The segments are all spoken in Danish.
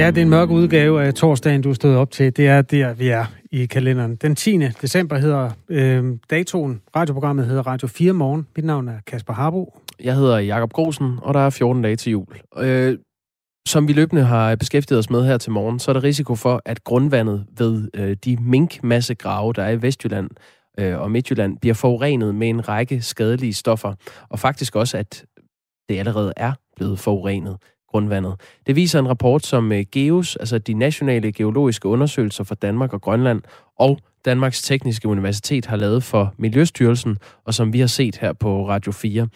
Ja, det er en mørk udgave af torsdagen, du stod op til. Det er der, vi er i kalenderen. Den 10. december hedder øh, datoen. Radioprogrammet hedder Radio 4 Morgen. Mit navn er Kasper Harbo. Jeg hedder Jakob Grosen, og der er 14 dage til jul. Øh, som vi løbende har beskæftiget os med her til morgen, så er der risiko for, at grundvandet ved øh, de minkmassegrave, der er i Vestjylland øh, og Midtjylland, bliver forurenet med en række skadelige stoffer. Og faktisk også, at det allerede er blevet forurenet grundvandet. Det viser en rapport, som øh, GEOS, altså de nationale geologiske undersøgelser for Danmark og Grønland, og Danmarks Tekniske Universitet har lavet for Miljøstyrelsen, og som vi har set her på Radio 4.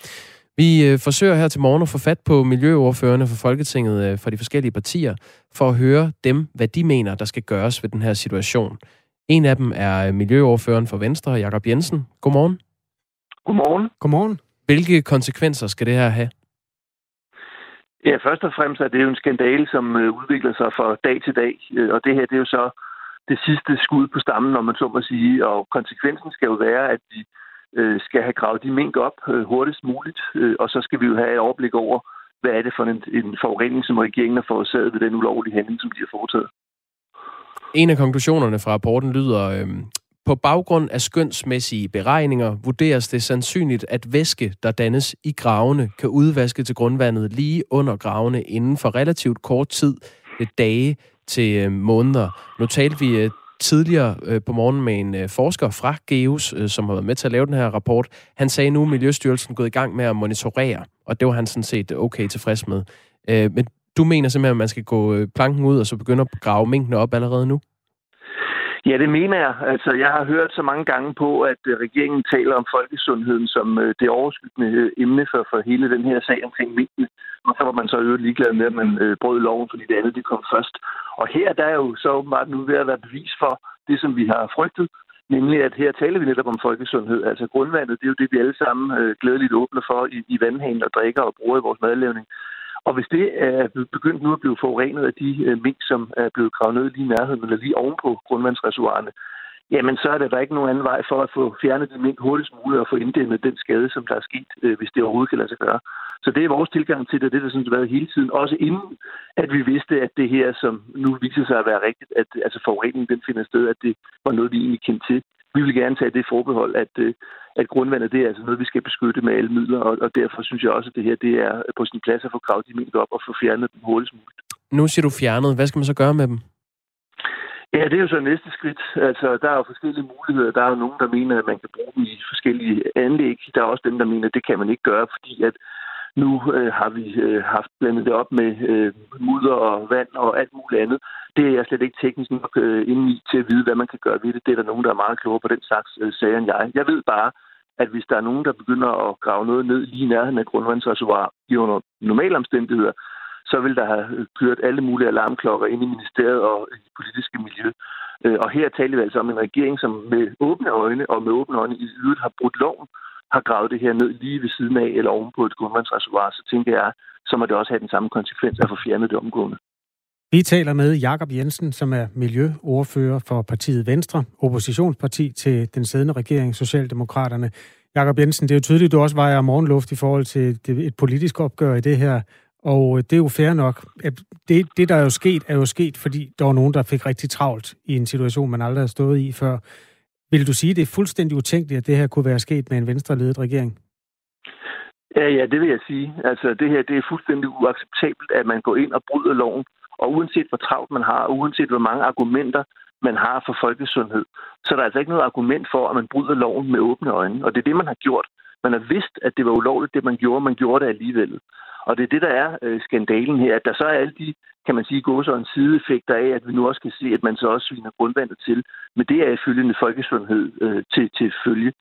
Vi øh, forsøger her til morgen at få fat på miljøordførende for Folketinget øh, fra de forskellige partier, for at høre dem, hvad de mener, der skal gøres ved den her situation. En af dem er miljøordføreren for Venstre, Jakob Jensen. Godmorgen. Godmorgen. Godmorgen. Hvilke konsekvenser skal det her have? Ja, først og fremmest er det jo en skandale, som øh, udvikler sig fra dag til dag. Øh, og det her, det er jo så det sidste skud på stammen, når man så må sige. Og konsekvensen skal jo være, at vi øh, skal have gravet de mink op hurtigst muligt. Og så skal vi jo have et overblik over, hvad er det for en, en forurening, som regeringen har forårsaget ved den ulovlige handling, som de har foretaget. En af konklusionerne fra rapporten lyder, øh, på baggrund af skønsmæssige beregninger vurderes det sandsynligt, at væske, der dannes i gravene, kan udvaske til grundvandet lige under gravene inden for relativt kort tid, dage til øh, måneder. Nu talte vi øh, tidligere øh, på morgen med en forsker fra GEUS, som har været med til at lave den her rapport. Han sagde nu, at Miljøstyrelsen gået i gang med at monitorere, og det var han sådan set okay tilfreds med. Men du mener simpelthen, at man skal gå planken ud og så begynde at grave minkene op allerede nu? Ja, det mener jeg. Altså, jeg har hørt så mange gange på, at øh, regeringen taler om folkesundheden som øh, det overskyggende øh, emne for, for hele den her sag omkring minkene. Og så var man så øvrigt ligeglad med, at man brød loven, fordi det andet det kom først. Og her der er jo så åbenbart nu ved at være bevis for det, som vi har frygtet, nemlig at her taler vi netop om folkesundhed. Altså grundvandet, det er jo det, vi alle sammen glædeligt åbner for i, i vandhanen og drikker og bruger i vores madlavning. Og hvis det er begyndt nu at blive forurenet af de øh, mink, som er blevet gravet ned lige i nærheden, eller lige ovenpå grundvandsreservoirerne, jamen så er der, da ikke nogen anden vej for at få fjernet de mink hurtigst muligt og få inddæmmet den skade, som der er sket, øh, hvis det overhovedet kan lade sig gøre. Så det er vores tilgang til det, det har det, sådan været hele tiden. Også inden, at vi vidste, at det her, som nu viser sig at være rigtigt, at altså forureningen den finder sted, at det var noget, vi egentlig kendte til. Vi vil gerne tage det forbehold, at, øh, at grundvandet det er altså noget, vi skal beskytte med alle midler, og, og derfor synes jeg også, at det her det er på sin plads at få gravet de mink op og få fjernet dem hurtigst muligt. Nu siger du fjernet. Hvad skal man så gøre med dem? Ja, det er jo så næste skridt. Altså, der er jo forskellige muligheder. Der er jo nogen, der mener, at man kan bruge dem i forskellige anlæg. Der er også dem, der mener, at det kan man ikke gøre, fordi at nu øh, har vi øh, haft blandet det op med øh, mudder og vand og alt muligt andet. Det er jeg slet ikke teknisk nok øh, inde i til at vide, hvad man kan gøre ved det. Det er der nogen, der er meget klogere på den slags øh, sager end jeg. Jeg ved bare, at hvis der er nogen, der begynder at grave noget ned lige i nærheden af grundvandsreservoir i under normale omstændigheder, så vil der have kørt alle mulige alarmklokker ind i ministeriet og i det politiske miljø. Øh, og her taler vi altså om en regering, som med åbne øjne og med åbne øjne i øvrigt har brudt loven, har gravet det her ned lige ved siden af eller oven på et grundvandsreservoir, så tænker jeg, så må det også have den samme konsekvens at få fjernet det omgående. Vi taler med Jakob Jensen, som er miljøordfører for partiet Venstre, oppositionsparti til den siddende regering, Socialdemokraterne. Jakob Jensen, det er jo tydeligt, at du også vejer morgenluft i forhold til et politisk opgør i det her. Og øh, det er jo fair nok. At det, det, der er jo sket, er jo sket, fordi der var nogen, der fik rigtig travlt i en situation, man aldrig har stået i før. Vil du sige, det er fuldstændig utænkeligt, at det her kunne være sket med en venstreledet regering? Ja, ja, det vil jeg sige. Altså, det her det er fuldstændig uacceptabelt, at man går ind og bryder loven. Og uanset hvor travlt man har, og uanset hvor mange argumenter man har for folkesundhed, så er der altså ikke noget argument for, at man bryder loven med åbne øjne. Og det er det, man har gjort. Man har vidst, at det var ulovligt, det man gjorde. Man gjorde det alligevel. Og det er det, der er øh, skandalen her, at der så er alle de, kan man sige, en sideeffekter af, at vi nu også kan se, at man så også sviner grundvandet til. Men det er ifølge en folkesundhed øh, til, til følge.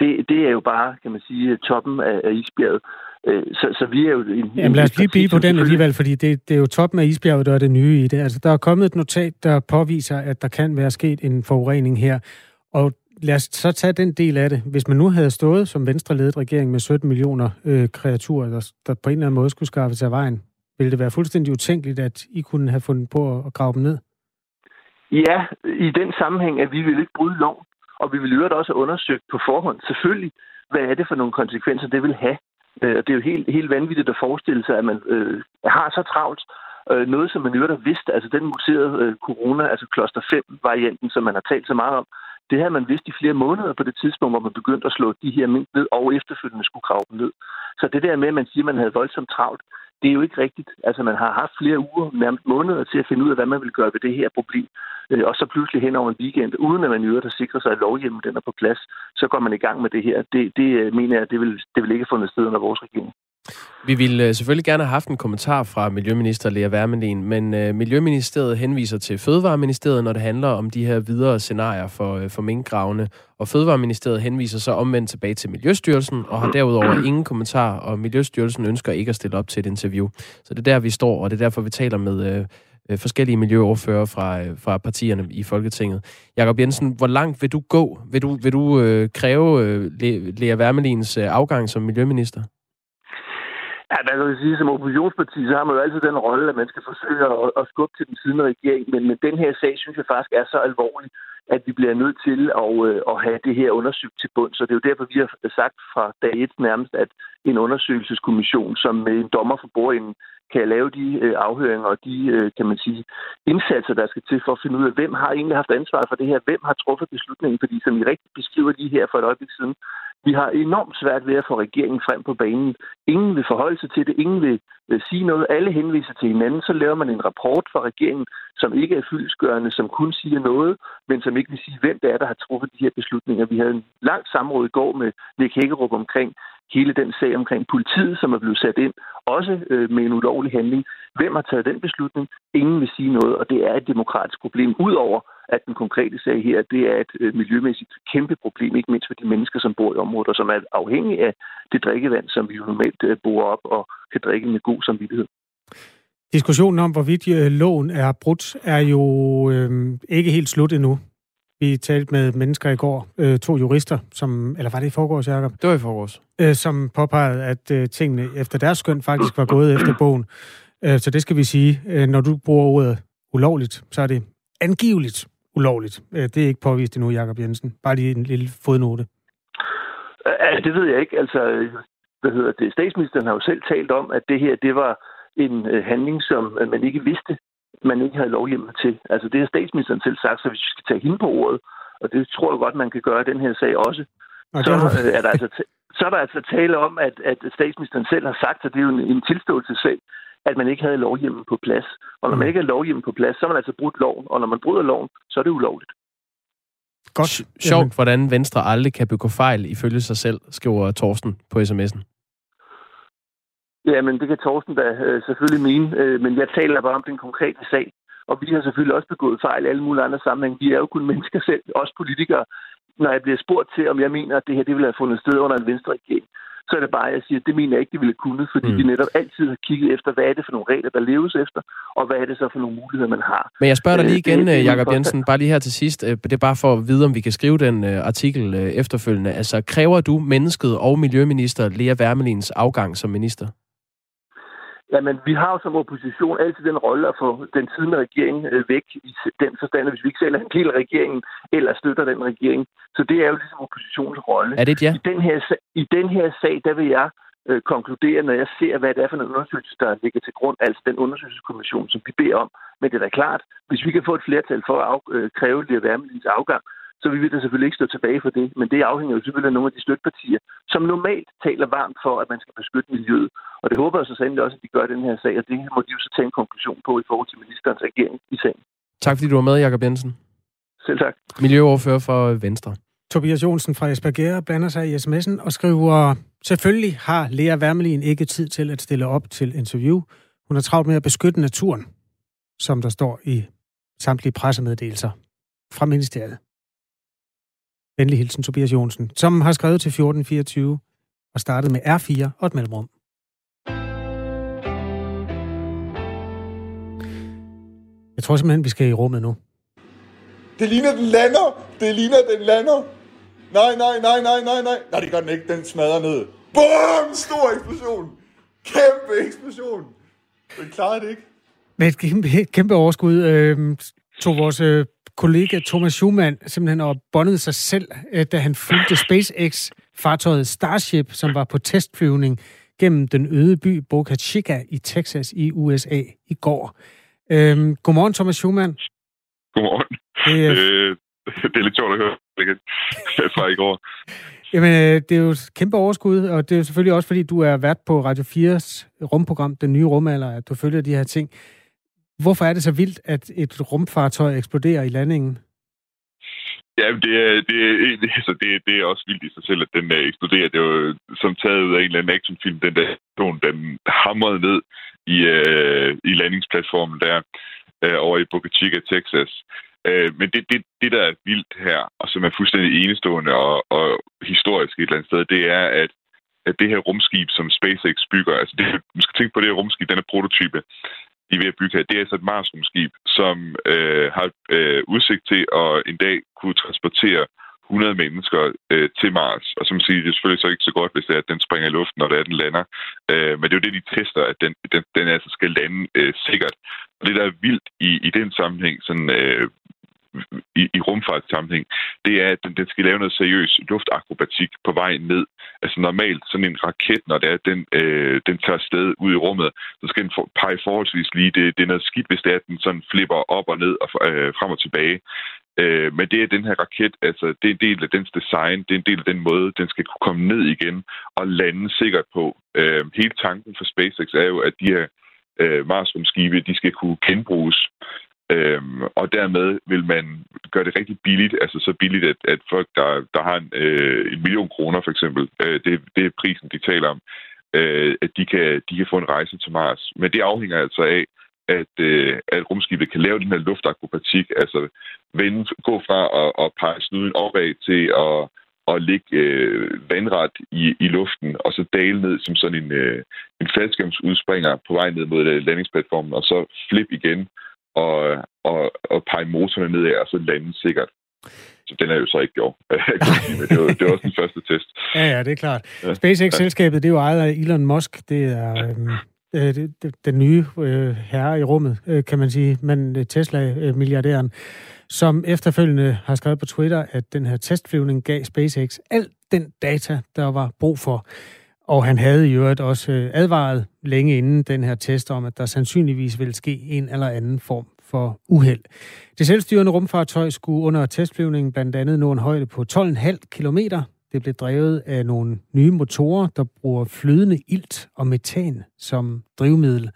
Det, det er jo bare, kan man sige, toppen af, af isbjerget. Øh, så, så vi er jo... En, Jamen lad os lige blive på den alligevel, fordi det, det er jo toppen af isbjerget, der er det nye i det. Altså, der er kommet et notat, der påviser, at der kan være sket en forurening her. Og lad os så tage den del af det. Hvis man nu havde stået som venstreledet regering med 17 millioner øh, kreaturer, der, der på en eller anden måde skulle skaffe sig vejen, ville det være fuldstændig utænkeligt, at I kunne have fundet på at grave dem ned? Ja, i den sammenhæng, at vi vil ikke bryde loven, og vi vil øvrigt også have undersøgt på forhånd, selvfølgelig, hvad er det for nogle konsekvenser, det vil have. Øh, og det er jo helt, helt vanvittigt at forestille sig, at man øh, har så travlt, Øh, noget, som man jo der vidste, altså den muterede øh, corona, altså kloster 5-varianten, som man har talt så meget om, det havde man vidst i flere måneder på det tidspunkt, hvor man begyndte at slå de her mink ned, og efterfølgende skulle grave dem ned. Så det der med, at man siger, at man havde voldsomt travlt, det er jo ikke rigtigt. Altså, man har haft flere uger, nærmest måneder, til at finde ud af, hvad man vil gøre ved det her problem. Øh, og så pludselig hen over en weekend, uden at man i øvrigt har sikret sig, at lovhjemmen den er på plads, så går man i gang med det her. Det, det øh, mener jeg, det vil, det vil ikke have fundet sted under vores regering. Vi ville øh, selvfølgelig gerne have haft en kommentar fra Miljøminister Lea Wermelin, men øh, Miljøministeriet henviser til Fødevareministeriet, når det handler om de her videre scenarier for, øh, for minkgravene. Og Fødevareministeriet henviser så omvendt tilbage til Miljøstyrelsen, og har derudover ingen kommentar, og Miljøstyrelsen ønsker ikke at stille op til et interview. Så det er der, vi står, og det er derfor, vi taler med forskellige miljøoverfører fra, fra partierne i Folketinget. Jakob Jensen, hvor langt vil du gå? Vil du, vil du kræve Lea Wermelins afgang som miljøminister? Ja, hvad skal jeg sige, som oppositionsparti, så har man jo altid den rolle, at man skal forsøge at, at skubbe til den siddende regering. Men, men den her sag, synes jeg faktisk er så alvorlig, at vi bliver nødt til at, øh, at have det her undersøgt til bund. Så det er jo derfor, vi har sagt fra dag et nærmest, at en undersøgelseskommission, som med en dommer for bordenden kan lave de øh, afhøringer og de, øh, kan man sige, indsatser, der skal til for at finde ud af, hvem har egentlig haft ansvar for det her, hvem har truffet beslutningen, fordi som I rigtig beskriver lige her for et øjeblik siden, vi har enormt svært ved at få regeringen frem på banen. Ingen vil forholde sig til det, ingen vil, vil sige noget, alle henviser til hinanden, så laver man en rapport fra regeringen, som ikke er fyldsgørende, som kun siger noget, men som ikke vil sige, hvem det er, der har truffet de her beslutninger. Vi havde en lang samråd i går med Nick Hækkerup omkring hele den sag omkring politiet, som er blevet sat ind, også øh, med en ulovlig handling. Hvem har taget den beslutning? Ingen vil sige noget, og det er et demokratisk problem. Udover at den konkrete sag her, det er et øh, miljømæssigt kæmpe problem, ikke mindst for de mennesker, som bor i området, og som er afhængige af det drikkevand, som vi jo normalt øh, bor op og kan drikke med god samvittighed. Diskussionen om, hvorvidt øh, loven er brudt, er jo øh, ikke helt slut endnu. Vi talte med mennesker i går, øh, to jurister, som, eller var det i forgårs, Jacob? Det var i forgårs. Øh, som påpegede, at øh, tingene efter deres skøn faktisk var gået efter bogen. Øh, så det skal vi sige. Øh, når du bruger ordet ulovligt, så er det angiveligt ulovligt. Øh, det er ikke påvist endnu, Jacob Jensen. Bare lige en lille fodnote. Ja, det ved jeg ikke. Altså, hvad hedder det? Statsministeren har jo selv talt om, at det her, det var en øh, handling, som man ikke vidste, man ikke havde lovhjemmel til. Altså det har statsministeren selv sagt, så hvis vi skal tage hende på ordet, og det tror jeg godt, man kan gøre i den her sag også, okay. så, øh, er der altså så er der altså tale om, at, at statsministeren selv har sagt, at det er jo en, en tilståelsessag, at man ikke havde lovhjemmen på plads. Og når man mm. ikke har lovhjemmen på plads, så har man altså brudt loven, og når man bryder loven, så er det ulovligt. Godt. Sjovt, hvordan Venstre aldrig kan begå fejl ifølge sig selv, skriver Torsten på sms'en. Ja, men det kan Torsten da øh, selvfølgelig mene, øh, men jeg taler bare om den konkrete sag. Og vi har selvfølgelig også begået fejl i alle mulige andre sammenhæng. Vi er jo kun mennesker selv, også politikere. Når jeg bliver spurgt til, om jeg mener, at det her det ville have fundet sted under en venstre regering, så er det bare, at jeg siger, at det mener jeg ikke, de ville kunne, fordi mm. vi netop altid har kigget efter, hvad er det for nogle regler, der leves efter, og hvad er det så for nogle muligheder, man har. Men jeg spørger dig lige øh, igen, det, Jacob Jensen, bare lige her til sidst. Det er bare for at vide, om vi kan skrive den artikel efterfølgende. Altså, kræver du mennesket og miljøminister Lea Wermelins afgang som minister? Jamen, vi har jo som opposition altid den rolle at få den tidligere regering øh, væk i den forstand, hvis vi ikke selv er af regeringen, eller støtter den regering. Så det er jo ligesom oppositionens rolle. Er det ja? I den her, i den her sag, der vil jeg øh, konkludere, når jeg ser, hvad det er for en undersøgelse, der ligger til grund, altså den undersøgelseskommission, som vi beder om. Men det er da klart, hvis vi kan få et flertal for at af, øh, kræve Lea Wermelins afgang, så vi vil da selvfølgelig ikke stå tilbage for det. Men det afhænger jo selvfølgelig af nogle af de støttepartier, som normalt taler varmt for, at man skal beskytte miljøet. Og det håber jeg så sandelig også, at de gør den her sag, og det må de jo så tage en konklusion på i forhold til ministerens regering i sagen. Tak fordi du var med, Jakob Jensen. Selv tak. Miljøoverfører for Venstre. Tobias Jonsen fra Esbjerg blander sig i sms'en og skriver, selvfølgelig har Lea Wermelin ikke tid til at stille op til interview. Hun har travlt med at beskytte naturen, som der står i samtlige pressemeddelelser fra ministeriet. Venlig hilsen, Tobias Jonsen, som har skrevet til 1424 og startet med R4 og et mellemrum. Jeg tror simpelthen, vi skal i rummet nu. Det ligner, den lander! Det ligner, den lander! Nej, nej, nej, nej, nej, nej. Nej, det gør den ikke. Den smadrer ned. Bum! Stor eksplosion! Kæmpe eksplosion! Den klarede det ikke. Med et kæmpe, kæmpe overskud øh, tog vores øh, kollega Thomas Schumann simpelthen bondede sig selv, øh, da han fulgte SpaceX-fartøjet Starship, som var på testflyvning gennem den øde by Boca Chica i Texas i USA i går. Øhm, godmorgen, Thomas Schumann. Godmorgen. Det øh, det er lidt sjovt at høre fra i går. Jamen, øh, det er jo et kæmpe overskud, og det er jo selvfølgelig også, fordi du er vært på Radio 4's rumprogram, Den Nye Rumalder, at du følger de her ting. Hvorfor er det så vildt, at et rumfartøj eksploderer i landingen? Ja, det er, det, er, altså det, det er også vildt i sig selv, at den der eksploderer. Det er jo øh, som taget ud af en eller anden actionfilm, den der ton, den hamrede ned i, øh, i landingsplatformen der øh, over i Boca Chica, Texas. Øh, men det, det, det, der er vildt her, og som er fuldstændig enestående og, og historisk et eller andet sted, det er, at, at det her rumskib, som SpaceX bygger, altså det, man skal tænke på det her rumskib, den er prototype, de er ved at bygge her, det er altså et marsrumskib, som øh, har øh, udsigt til at en dag kunne transportere 100 mennesker øh, til Mars. Og som siger, det er selvfølgelig så ikke så godt, hvis det er, at den springer i luften, når det er, den lander. Øh, men det er jo det, de tester, at den, den, den altså skal lande øh, sikkert. Og det, der er vildt i, i den sammenhæng, sådan, øh, i, i rumfartssammenhæng, det er, at den, den skal lave noget seriøs luftakrobatik på vej ned. Altså normalt sådan en raket, når det er, den, øh, den tager sted ud i rummet, så skal den for, pege forholdsvis lige. Det, det er noget skidt, hvis det er, at den sådan flipper op og ned og øh, frem og tilbage. Øh, men det er den her raket, altså det er en del af dens design, det er en del af den måde, den skal kunne komme ned igen og lande sikkert på. Øh, hele tanken for SpaceX er jo, at de her øh, Mars-rumskibe, de skal kunne genbruges. Øhm, og dermed vil man gøre det rigtig billigt, altså så billigt, at, at folk, der, der har en, øh, en million kroner for eksempel, øh, det, det er prisen, de taler om, øh, at de kan, de kan få en rejse til Mars. Men det afhænger altså af, at, øh, at rumskibet kan lave den her luftakrobatik, altså vende, gå fra at, at pege snuden opad til at, at ligge øh, vandret i, i luften, og så dale ned som sådan en, øh, en faldskærmsudspringer på vej ned mod øh, landingsplatformen, og så flip igen og, og, og pege motorerne nedad, og så lande sikkert. Så den er jo så ikke gjort. Det, var, det var også den første test. Ja, ja, det er klart. SpaceX-selskabet, det er jo ejet af Elon Musk. Det er øhm, øh, den nye øh, herre i rummet, øh, kan man sige. Men øh, Tesla-milliardæren, som efterfølgende har skrevet på Twitter, at den her testflyvning gav SpaceX al den data, der var brug for. Og han havde i øvrigt også øh, advaret længe inden den her test om, at der sandsynligvis ville ske en eller anden form for uheld. Det selvstyrende rumfartøj skulle under testflyvningen blandt andet nå en højde på 12,5 km. Det blev drevet af nogle nye motorer, der bruger flydende ilt og metan som drivmiddel.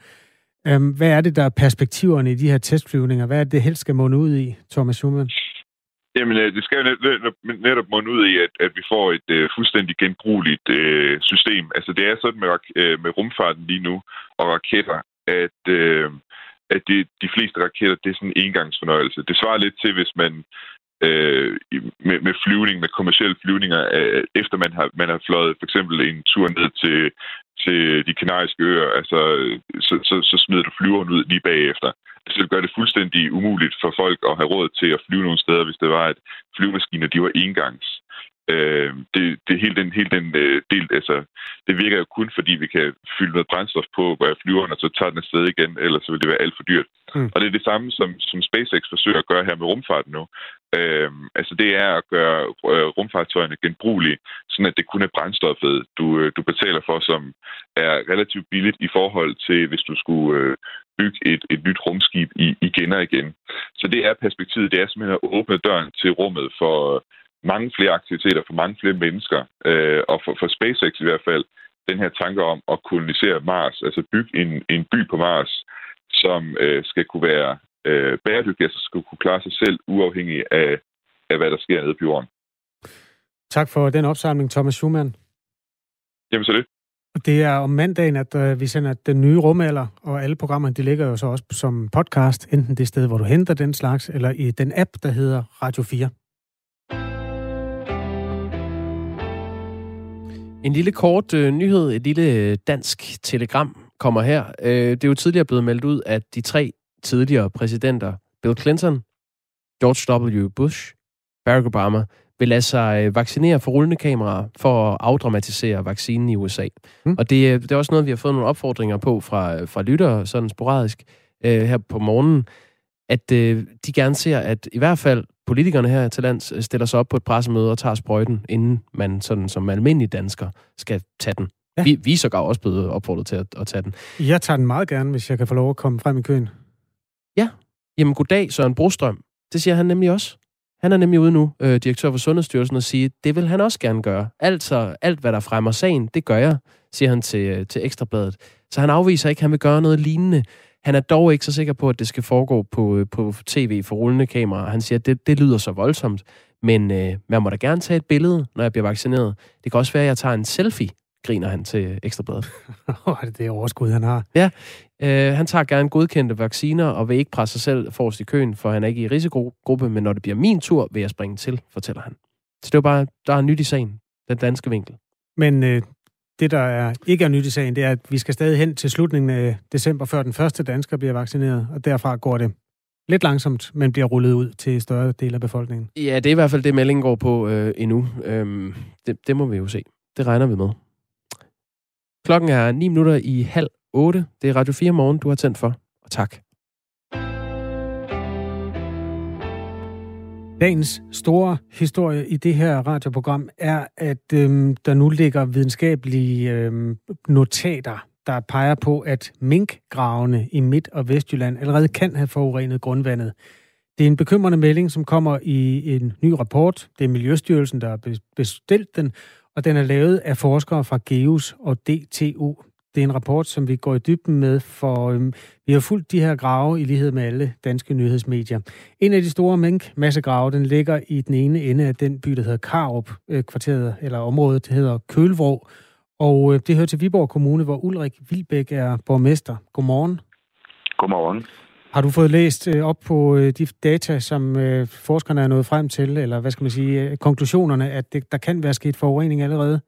Øhm, hvad er det, der er perspektiverne i de her testflyvninger? Hvad er det, det helst skal måne ud i, Thomas Schumann? Jamen, øh, det skal jo netop munde ud i, at, at vi får et uh, fuldstændig genbrugeligt uh, system. Altså, det er sådan med, uh, med rumfarten lige nu og raketter, at, uh, at det, de fleste raketter, det er sådan en engangsfornøjelse. Det svarer lidt til, hvis man uh, med, med flyvning, med kommersielle flyvninger, uh, efter man har, man har fløjet for eksempel en tur ned til, til de kanariske øer, altså, så, så, så smider du flyveren ud lige bagefter. Det vil gøre det fuldstændig umuligt for folk at have råd til at flyve nogle steder, hvis det var, at flyvemaskiner de var engangs. Øh, det, det hele den, hele den øh, del, altså, det virker jo kun fordi, vi kan fylde noget brændstof på, hvor jeg flyver, og så tager den afsted igen, ellers så vil det være alt for dyrt. Mm. Og det er det samme, som, som SpaceX forsøger at gøre her med rumfarten nu. Øh, altså det er at gøre øh, rumfartøjerne genbrugelige, sådan at det kun er brændstoffet, du, øh, du betaler for, som er relativt billigt i forhold til, hvis du skulle øh, bygge et, et nyt rumskib i, igen og igen. Så det er perspektivet, det er simpelthen at åbne døren til rummet for mange flere aktiviteter for mange flere mennesker. Øh, og for, for SpaceX i hvert fald, den her tanke om at kolonisere Mars, altså bygge en, en by på Mars, som øh, skal kunne være øh, bæredygtig, altså skal kunne klare sig selv uafhængig af, af hvad der sker nede på jorden. Tak for den opsamling, Thomas Schumann. Jamen så det. Det er om mandagen, at øh, vi sender den nye rumalder, og alle programmerne de ligger jo så også som podcast, enten det sted, hvor du henter den slags, eller i den app, der hedder Radio 4. En lille kort øh, nyhed, et lille øh, dansk telegram kommer her. Øh, det er jo tidligere blevet meldt ud, at de tre tidligere præsidenter, Bill Clinton, George W. Bush, Barack Obama, vil lade sig øh, vaccinere for rullende kameraer for at afdramatisere vaccinen i USA. Mm. Og det, øh, det er også noget, vi har fået nogle opfordringer på fra, fra lyttere, sådan sporadisk, øh, her på morgenen, at øh, de gerne ser, at i hvert fald politikerne her til lands øh, stiller sig op på et pressemøde og tager sprøjten, inden man sådan som almindelig dansker skal tage den. Ja. Vi, vi er sågar også blevet opfordret til at, at tage den. Jeg tager den meget gerne, hvis jeg kan få lov at komme frem i køen. Ja. Jamen, goddag, Søren Brostrøm. Det siger han nemlig også. Han er nemlig ude nu, øh, direktør for Sundhedsstyrelsen, og siger, det vil han også gerne gøre. Altså, alt hvad der fremmer sagen, det gør jeg, siger han til, øh, til Ekstrabladet. Så han afviser ikke, at han vil gøre noget lignende. Han er dog ikke så sikker på, at det skal foregå på, øh, på tv for rullende kamera. Han siger, at det, det lyder så voldsomt, men øh, man må da gerne tage et billede, når jeg bliver vaccineret. Det kan også være, at jeg tager en selfie, griner han til Ekstrabladet. det er overskud, han har. Ja, øh, han tager gerne godkendte vacciner og vil ikke presse sig selv forrest i køen, for han er ikke i risikogruppe, men når det bliver min tur, vil jeg springe til, fortæller han. Så det er bare, der er nyt i sagen, den danske vinkel. Men øh, det, der er, ikke er nyt i sagen, det er, at vi skal stadig hen til slutningen af december, før den første dansker bliver vaccineret, og derfra går det lidt langsomt, men bliver rullet ud til større del af befolkningen. Ja, det er i hvert fald det, meldingen går på øh, endnu. Øhm, det, det må vi jo se. Det regner vi med. Klokken er 9 minutter i halv 8. Det er Radio 4 morgen, du har tændt for. Og tak. Dagens store historie i det her radioprogram er, at øhm, der nu ligger videnskabelige øhm, notater, der peger på, at minkgravene i Midt- og Vestjylland allerede kan have forurenet grundvandet. Det er en bekymrende melding, som kommer i en ny rapport. Det er Miljøstyrelsen, der har bestilt den, og den er lavet af forskere fra GEUS og DTU. Det er en rapport, som vi går i dybden med, for øhm, vi har fulgt de her grave i lighed med alle danske nyhedsmedier. En af de store minkmassegrave, den ligger i den ene ende af den by, der hedder Karup, øh, kvarteret, eller området, det hedder Kølvrå. Og øh, det hører til Viborg Kommune, hvor Ulrik Vilbæk er borgmester. Godmorgen. Godmorgen. Har du fået læst øh, op på øh, de data, som øh, forskerne er nået frem til, eller hvad skal man sige, konklusionerne, at det, der kan være sket forurening allerede?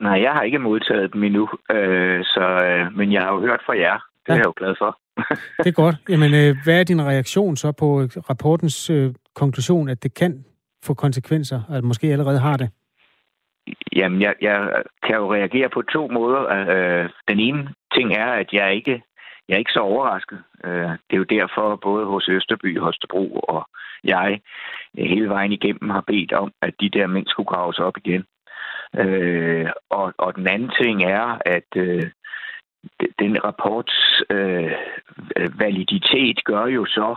Nej, jeg har ikke modtaget dem endnu, øh, så, øh, men jeg har jo hørt fra jer. Det ja. er jeg jo glad for. det er godt. Jamen, øh, hvad er din reaktion så på rapportens øh, konklusion, at det kan få konsekvenser, at måske allerede har det? Jamen, jeg, jeg kan jo reagere på to måder. Øh, den ene ting er, at jeg ikke jeg er ikke så overrasket. Øh, det er jo derfor, både hos Østerby, Holstebro og jeg øh, hele vejen igennem har bedt om, at de der mænd skulle graves op igen. Øh, og, og den anden ting er, at den rapports øh, validitet gør jo så,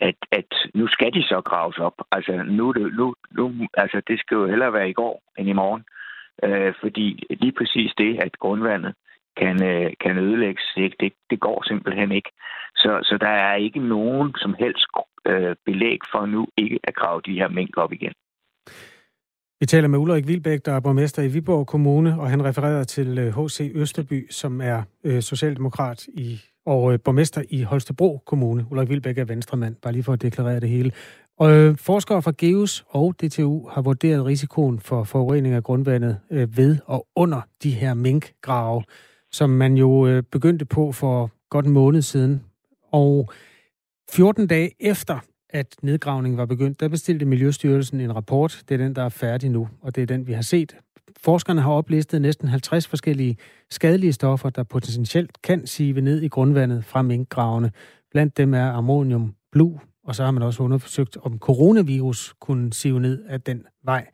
at, at nu skal de så graves op. Altså, nu, nu, nu, altså det skal jo hellere være i går end i morgen. Øh, fordi lige præcis det, at grundvandet kan, øh, kan ødelægges. Ikke? det, det går simpelthen ikke. Så, så der er ikke nogen som helst øh, belæg for nu ikke at grave de her mængder op igen. Vi taler med Ulrik Vilbæk, der er borgmester i Viborg Kommune, og han refererer til øh, H.C. Østerby, som er øh, socialdemokrat i, og øh, borgmester i Holstebro Kommune. Ulrik Vilbæk er venstremand, bare lige for at deklarere det hele. Og øh, forskere fra GEUS og DTU har vurderet risikoen for forurening af grundvandet øh, ved og under de her minkgrave som man jo øh, begyndte på for godt en måned siden. Og 14 dage efter, at nedgravningen var begyndt, der bestilte Miljøstyrelsen en rapport. Det er den, der er færdig nu, og det er den, vi har set. Forskerne har oplistet næsten 50 forskellige skadelige stoffer, der potentielt kan sive ned i grundvandet fra minkgravene. Blandt dem er ammonium blue, og så har man også undersøgt, om coronavirus kunne sive ned af den vej.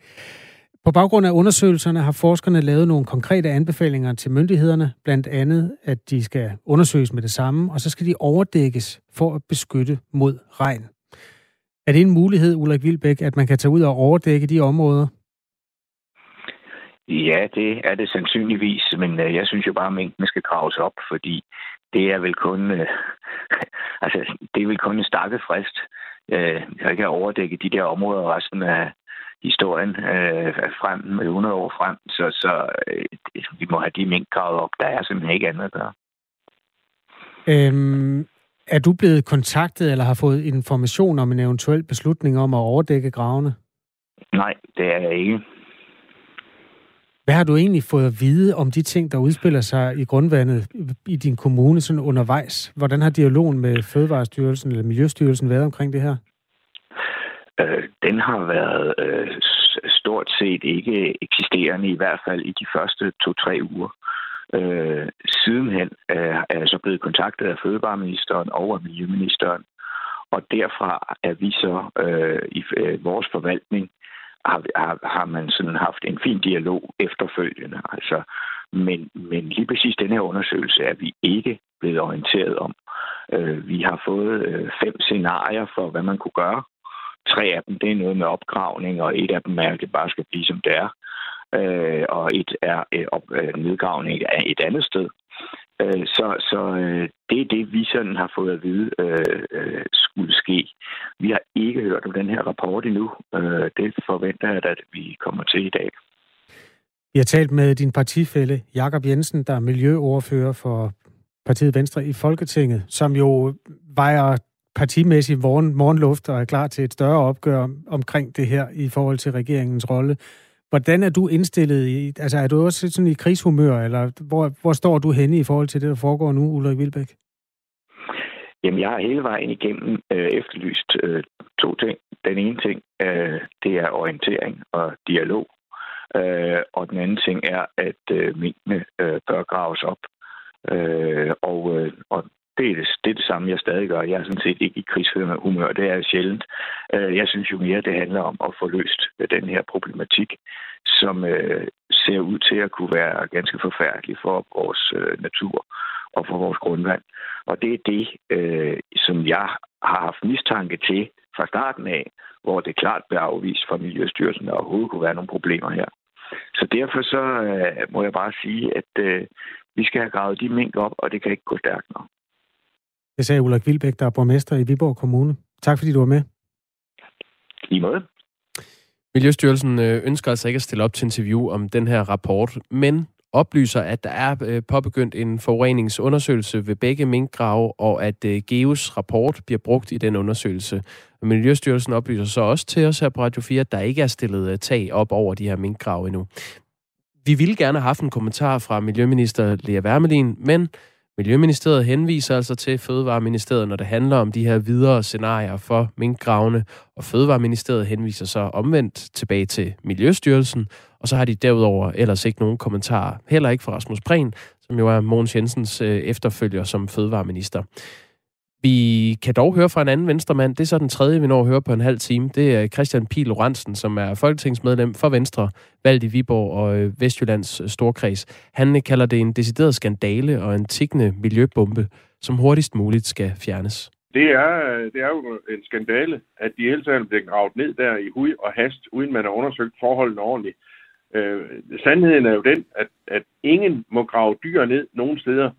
På baggrund af undersøgelserne har forskerne lavet nogle konkrete anbefalinger til myndighederne, blandt andet, at de skal undersøges med det samme, og så skal de overdækkes for at beskytte mod regn. Er det en mulighed, Ulrik Vilbæk, at man kan tage ud og overdække de områder? Ja, det er det sandsynligvis, men øh, jeg synes jo bare, at mængden skal graves op, fordi det er vel kun, øh, altså, det er vel kun en stakket frist. Øh, jeg kan overdække de der områder resten af, historien øh, frem med 100 år frem. Så, så øh, vi må have de minkgravet op. Der er simpelthen ikke andet at gøre. Øhm, er du blevet kontaktet eller har fået information om en eventuel beslutning om at overdække gravene? Nej, det er jeg ikke. Hvad har du egentlig fået at vide om de ting, der udspiller sig i grundvandet i din kommune sådan undervejs? Hvordan har dialogen med Fødevarestyrelsen eller Miljøstyrelsen været omkring det her? Øh, den har været øh, stort set ikke eksisterende, i hvert fald i de første to-tre uger. Øh, sidenhen øh, er jeg så blevet kontaktet af Fødevareministeren og af Miljøministeren, og derfra er vi så øh, i øh, vores forvaltning har, har, har man sådan haft en fin dialog efterfølgende. Altså, Men, men lige præcis den her undersøgelse er vi ikke blevet orienteret om. Øh, vi har fået øh, fem scenarier for, hvad man kunne gøre. Tre af dem, det er noget med opgravning, og et af dem er, at det bare skal blive, som det er. Øh, og et er øh, op, øh, nedgravning af et andet sted. Øh, så så øh, det er det, vi sådan har fået at vide øh, øh, skulle ske. Vi har ikke hørt om den her rapport endnu. Øh, det forventer jeg, at vi kommer til i dag. Vi har talt med din partifælle, Jakob Jensen, der er miljøoverfører for partiet Venstre i Folketinget, som jo vejer partimæssig morgen, morgenluft og er klar til et større opgør omkring det her i forhold til regeringens rolle. Hvordan er du indstillet i, altså er du også sådan i krigshumør, eller hvor, hvor står du henne i forhold til det, der foregår nu, Ulrik Vilbæk? Jamen, jeg har hele vejen igennem øh, efterlyst øh, to ting. Den ene ting, øh, det er orientering og dialog. Øh, og den anden ting er, at øh, minkene øh, bør graves op. Øh, og, øh, og det er det, det er det samme, jeg stadig gør. Jeg er sådan set ikke i krigshumør. Det er sjældent. Øh, jeg synes jo mere, det handler om at få løst den her problematik, som øh, ser ud til at kunne være ganske forfærdelig for vores øh, natur og for vores grundvand. Og det er det, som jeg har haft mistanke til fra starten af, hvor det klart blev afvist fra Miljøstyrelsen, at der overhovedet kunne være nogle problemer her. Så derfor så må jeg bare sige, at vi skal have gravet de mink op, og det kan ikke gå stærkt nok. Det sagde Ulrik Vilbæk, der er borgmester i Viborg Kommune. Tak fordi du var med. I måde. Miljøstyrelsen øh, ønsker altså ikke at stille op til interview om den her rapport, men oplyser, at der er øh, påbegyndt en forureningsundersøgelse ved begge minkgrave, og at øh, GEOs rapport bliver brugt i den undersøgelse. Miljøstyrelsen oplyser så også til os her på Radio 4, at der ikke er stillet tag op over de her minkgrave endnu. Vi ville gerne have haft en kommentar fra Miljøminister Lea Wermelin, men Miljøministeriet henviser altså til Fødevareministeriet, når det handler om de her videre scenarier for minkgravene, og Fødevareministeriet henviser så omvendt tilbage til Miljøstyrelsen, og så har de derudover ellers ikke nogen kommentarer, heller ikke fra Rasmus Prehn, som jo er Mogens Jensens øh, efterfølger som fødevareminister. Vi kan dog høre fra en anden venstremand. Det er så den tredje, vi når at høre på en halv time. Det er Christian Pil Lorentzen, som er folketingsmedlem for Venstre, valgt i Viborg og øh, Vestjyllands øh, Storkreds. Han øh, kalder det en decideret skandale og en tikkende miljøbombe, som hurtigst muligt skal fjernes. Det er, det er jo en skandale, at de hele bliver gravet ned der i hud og hast, uden man har undersøgt forholdene ordentligt. Øh, sandheden er jo den, at, at ingen må grave dyr ned nogen steder,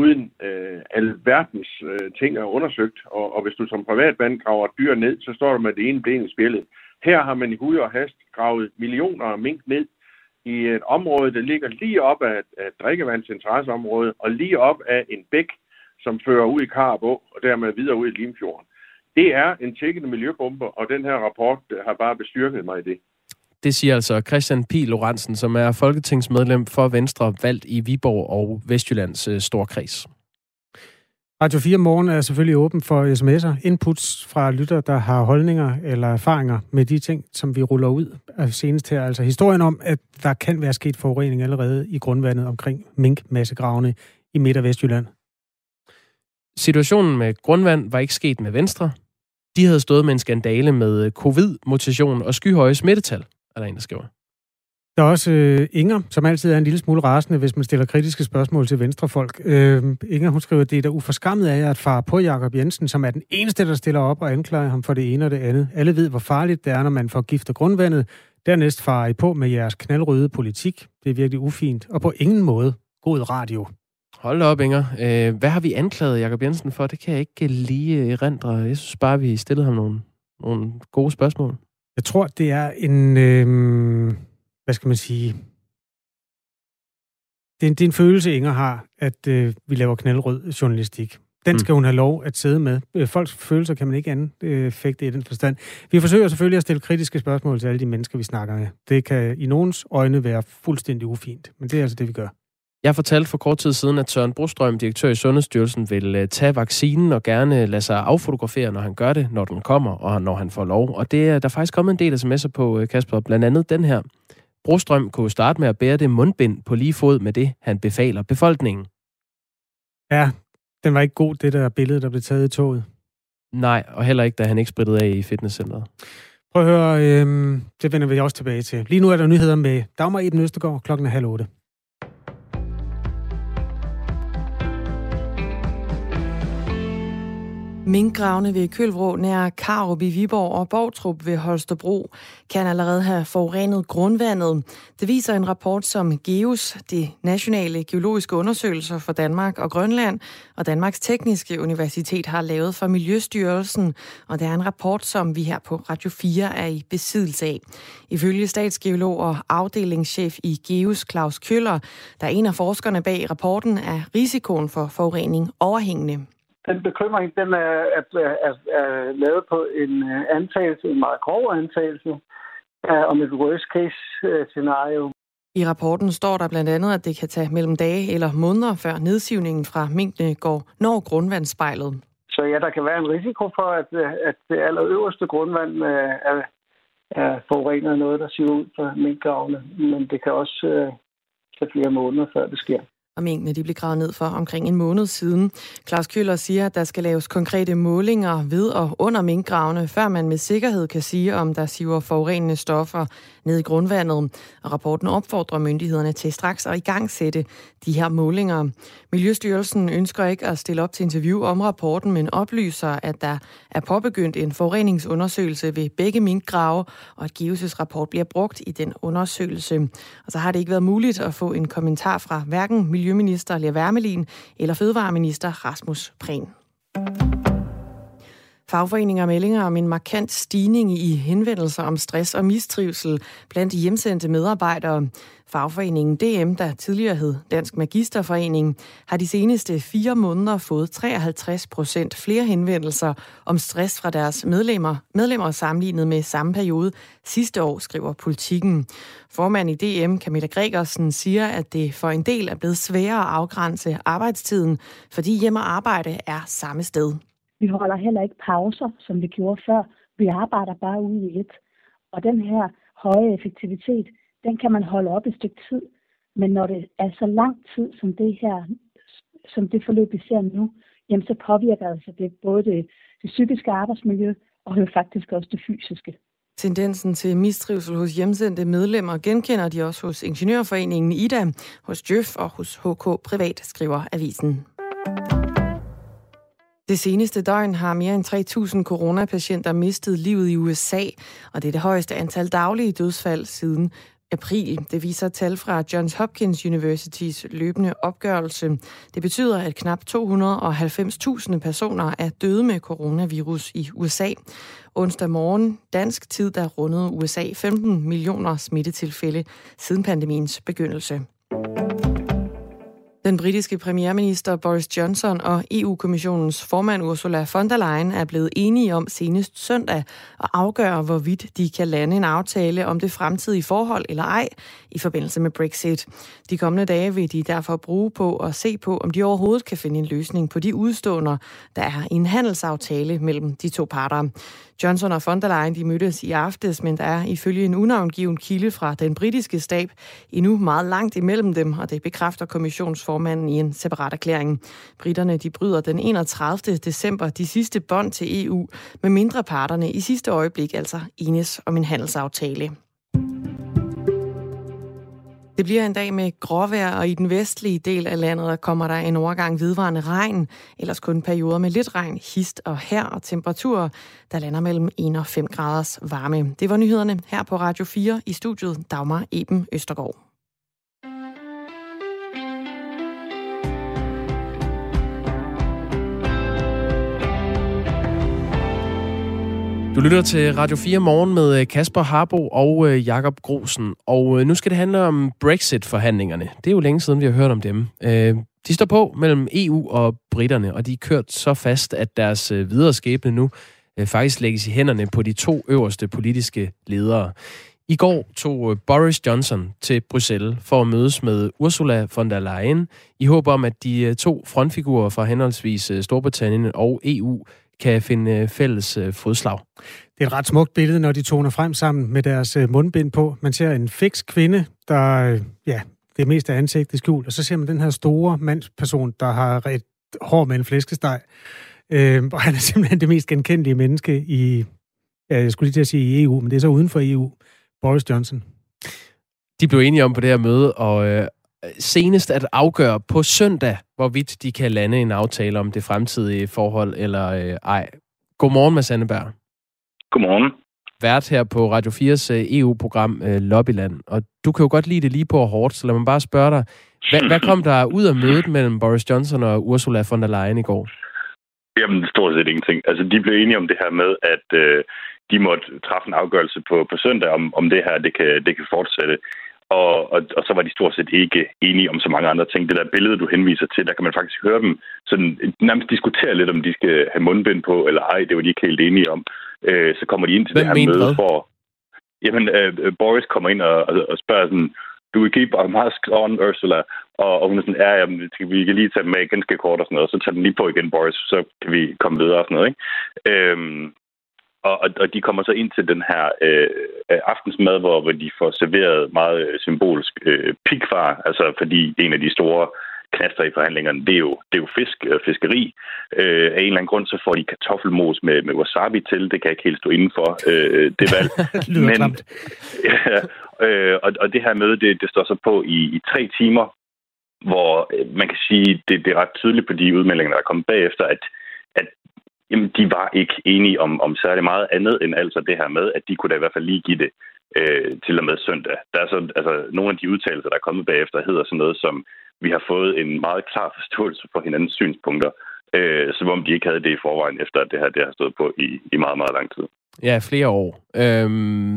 uden øh, alverdens øh, ting er undersøgt. Og, og hvis du som privatmand graver dyr ned, så står du med det ene ben i spillet. Her har man i hud og hast gravet millioner af mink ned i et område, der ligger lige op af et drikkevandsinteresseområde og lige op af en bæk, som fører ud i Karabå og dermed videre ud i Limfjorden. Det er en tækkende miljøbombe, og den her rapport øh, har bare bestyrket mig i det. Det siger altså Christian P. Lorentzen, som er folketingsmedlem for Venstre, valgt i Viborg og Vestjyllands øh, Storkreds. Radio 4 Morgen er selvfølgelig åben for sms'er, inputs fra lytter, der har holdninger eller erfaringer med de ting, som vi ruller ud af senest her. Altså historien om, at der kan være sket forurening allerede i grundvandet omkring minkmassegravene i Midt- og Vestjylland. Situationen med grundvand var ikke sket med Venstre. De havde stået med en skandale med covid-mutation og skyhøje smittetal er der en, der skriver. Der er også øh, Inger, som altid er en lille smule rasende, hvis man stiller kritiske spørgsmål til venstrefolk. Øh, Inger, hun skriver, det er da uforskammet af at far på Jakob Jensen, som er den eneste, der stiller op og anklager ham for det ene og det andet. Alle ved, hvor farligt det er, når man får gift og grundvandet. Dernæst farer I på med jeres knaldrøde politik. Det er virkelig ufint, og på ingen måde god radio. Hold op, Inger. Øh, hvad har vi anklaget Jakob Jensen for? Det kan jeg ikke lige erindre. Jeg synes bare, vi stillede ham nogle, nogle gode spørgsmål. Jeg tror, det er en... Øh, hvad skal man sige? Det er, en, det er en følelse, Inger har, at øh, vi laver knaldrød journalistik. Den skal mm. hun have lov at sidde med. Øh, folks følelser kan man ikke anfægte øh, i den forstand. Vi forsøger selvfølgelig at stille kritiske spørgsmål til alle de mennesker, vi snakker med. Det kan i nogens øjne være fuldstændig ufint, men det er altså det, vi gør. Jeg fortalte for kort tid siden, at Søren Brostrøm, direktør i Sundhedsstyrelsen, vil øh, tage vaccinen og gerne lade sig affotografere, når han gør det, når den kommer, og når han får lov. Og det er der er faktisk kommet en del sms'er på, øh, Kasper, blandt andet den her. Brostrøm kunne starte med at bære det mundbind på lige fod med det, han befaler befolkningen. Ja, den var ikke god, det der billede, der blev taget i toget. Nej, og heller ikke, da han ikke sprittede af i fitnesscenteret. Prøv at høre, øh, det vender vi også tilbage til. Lige nu er der nyheder med Dagmar Eben Østergaard klokken er halv otte. Minkgravene ved Kølvrå nær Karup i Viborg og Borgtrup ved Holstebro kan allerede have forurenet grundvandet. Det viser en rapport, som GEUS, de nationale geologiske undersøgelser for Danmark og Grønland, og Danmarks Tekniske Universitet har lavet for Miljøstyrelsen, og det er en rapport, som vi her på Radio 4 er i besiddelse af. Ifølge statsgeolog og afdelingschef i GEUS, Claus Køller, der er en af forskerne bag rapporten, er risikoen for forurening overhængende den bekymring, den er, er, er, er lavet på en øh, antagelse, en meget grov antagelse om et worst case øh, scenario. I rapporten står der blandt andet, at det kan tage mellem dage eller måneder, før nedsivningen fra minkene går når grundvandsspejlet. Så ja, der kan være en risiko for, at, øh, at det allerøverste grundvand er, er forurenet af noget, der siver ud fra minkgravene. Men det kan også tage flere måneder, før det sker og mængdene de blev gravet ned for omkring en måned siden. Claus Køller siger, at der skal laves konkrete målinger ved og under minkgravene, før man med sikkerhed kan sige, om der siver forurenende stoffer ned i grundvandet. Og rapporten opfordrer myndighederne til straks at igangsætte de her målinger. Miljøstyrelsen ønsker ikke at stille op til interview om rapporten, men oplyser, at der er påbegyndt en forureningsundersøgelse ved begge minkgrave, og at Gives' rapport bliver brugt i den undersøgelse. Og så har det ikke været muligt at få en kommentar fra hverken Miljøminister Lea Wermelin eller Fødevareminister Rasmus Prehn. Fagforeninger meldinger om en markant stigning i henvendelser om stress og mistrivsel blandt hjemsendte medarbejdere. Fagforeningen DM, der tidligere hed Dansk Magisterforening, har de seneste fire måneder fået 53 procent flere henvendelser om stress fra deres medlemmer, medlemmer sammenlignet med samme periode sidste år, skriver politikken. Formand i DM, Camilla Gregersen, siger, at det for en del er blevet sværere at afgrænse arbejdstiden, fordi hjem og arbejde er samme sted. Vi holder heller ikke pauser, som vi gjorde før. Vi arbejder bare ude i et. Og den her høje effektivitet, den kan man holde op et stykke tid. Men når det er så lang tid som det her, som det forløb, vi ser nu, jamen så påvirker altså det både det, det psykiske arbejdsmiljø og jo faktisk også det fysiske. Tendensen til mistrivsel hos hjemsendte medlemmer genkender de også hos Ingeniørforeningen IDA, hos Djøf og hos HK Privat, skriver avisen. Det seneste døgn har mere end 3.000 coronapatienter mistet livet i USA, og det er det højeste antal daglige dødsfald siden april. Det viser tal fra Johns Hopkins Universitys løbende opgørelse. Det betyder, at knap 290.000 personer er døde med coronavirus i USA. Onsdag morgen dansk tid, der rundede USA 15 millioner smittetilfælde siden pandemiens begyndelse. Den britiske premierminister Boris Johnson og EU-kommissionens formand Ursula von der Leyen er blevet enige om senest søndag at afgøre, hvorvidt de kan lande en aftale om det fremtidige forhold eller ej i forbindelse med Brexit. De kommende dage vil de derfor bruge på at se på, om de overhovedet kan finde en løsning på de udstående, der er en handelsaftale mellem de to parter. Johnson og von der Leyen de mødtes i aftes, men der er ifølge en unavngiven kilde fra den britiske stab endnu meget langt imellem dem, og det bekræfter kommissionsformanden i en separat erklæring. Britterne de bryder den 31. december de sidste bånd til EU, med mindre parterne i sidste øjeblik altså enes om en handelsaftale. Det bliver en dag med gråvejr, og i den vestlige del af landet kommer der en overgang vidvarende regn, ellers kun perioder med lidt regn, hist og her, og temperaturer, der lander mellem 1 og 5 graders varme. Det var nyhederne her på Radio 4 i studiet Dagmar Eben Østergaard. Du lytter til Radio 4 morgen med øh, Kasper Harbo og øh, Jakob Grosen. Og øh, nu skal det handle om Brexit-forhandlingerne. Det er jo længe siden, vi har hørt om dem. De står på mellem EU og britterne, og de er kørt så fast, at deres videre skæbne nu faktisk lægges i hænderne på de to øverste politiske ledere. I går tog Boris Johnson til Bruxelles for at mødes med Ursula von der Leyen i håb om, at de to frontfigurer fra henholdsvis Storbritannien og EU kan finde fælles fodslag. Det er et ret smukt billede, når de toner frem sammen med deres øh, mundbind på. Man ser en fix kvinde, der øh, ja, det meste af ansigtet skjult, og så ser man den her store mandsperson, der har et hår med en flæskesteg. Øh, og han er simpelthen det mest genkendelige menneske i, ja, jeg skulle lige til at sige i EU, men det er så uden for EU, Boris Johnson. De blev enige om på det her møde, og øh, senest at afgøre på søndag, hvorvidt de kan lande en aftale om det fremtidige forhold eller øh, ej. Godmorgen, Mads Anneberg. Godmorgen. Vært her på Radio 4's øh, EU-program øh, Lobbyland. Og du kan jo godt lide det lige på hårdt, så lad mig bare spørge dig. Hvad, hvad kom der ud af mødet mellem Boris Johnson og Ursula von der Leyen i går? Jamen, stort set ingenting. Altså, de blev enige om det her med, at øh, de måtte træffe en afgørelse på, på søndag, om, om det her det kan, det kan fortsætte. Og, og, og så var de stort set ikke enige om så mange andre ting. Det der billede, du henviser til, der kan man faktisk høre dem sådan, nærmest diskutere lidt, om de skal have mundbind på, eller ej. Det var de ikke helt enige om. Øh, så kommer de ind til Hvem det her møde hvad? for... Jamen, øh, Boris kommer ind og, og, og spørger sådan, du vil keep a mask on, Ursula. Og, og hun er sådan, ja, jamen, vi kan lige tage dem med ganske kort og sådan noget, så tager den lige på igen, Boris, så kan vi komme videre og sådan noget, ikke? Øhm, og, og, de kommer så ind til den her øh, aftensmad, hvor, hvor de får serveret meget øh, symbolsk øh, pikfar, altså fordi en af de store knaster i forhandlingerne, det er jo, det er jo fisk og fiskeri. Øh, af en eller anden grund, så får de kartoffelmos med, med wasabi til. Det kan jeg ikke helt stå inden for, øh, det valg. Klamt. ja, øh, og, og det her møde, det, det står så på i, i tre timer, hvor øh, man kan sige, det, det er ret tydeligt på de udmeldinger, der er kommet bagefter, at jamen, de var ikke enige om, om særlig meget andet end altså det her med, at de kunne da i hvert fald lige give det øh, til og med søndag. Der er så, altså, nogle af de udtalelser, der er kommet bagefter, hedder sådan noget som, vi har fået en meget klar forståelse for hinandens synspunkter, øh, som om de ikke havde det i forvejen, efter at det her det har stået på i, i meget, meget lang tid. Ja, flere år. Øhm,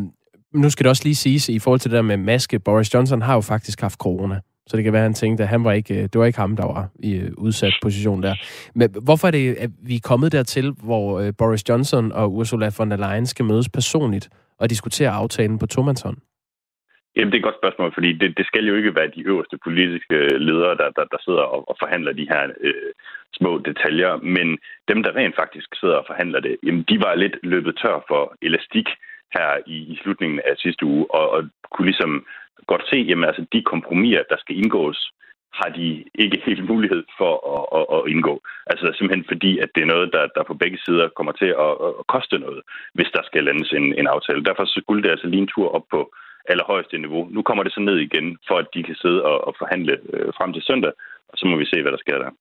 nu skal det også lige siges, i forhold til det der med maske, Boris Johnson har jo faktisk haft corona. Så det kan være, at han tænkte, at han var ikke, øh, det var ikke ham, der var i øh, udsat position der. Men hvorfor er det, at vi er kommet dertil, hvor øh, Boris Johnson og Ursula von der Leyen skal mødes personligt og diskutere aftalen på tomandshånd? Jamen, det er et godt spørgsmål, fordi det, det skal jo ikke være de øverste politiske ledere, der, der, der sidder og, og forhandler de her øh, små detaljer, men dem, der rent faktisk sidder og forhandler det, jamen, de var lidt løbet tør for elastik her i, i slutningen af sidste uge, og, og kunne ligesom godt se, jamen altså de kompromiser, der skal indgås, har de ikke helt mulighed for at, at, at indgå. Altså simpelthen fordi, at det er noget, der, der på begge sider kommer til at, at koste noget, hvis der skal landes en, en aftale. Derfor skulle det altså lige en tur op på allerhøjeste niveau. Nu kommer det så ned igen, for at de kan sidde og, og forhandle øh, frem til søndag, og så må vi se, hvad der sker der.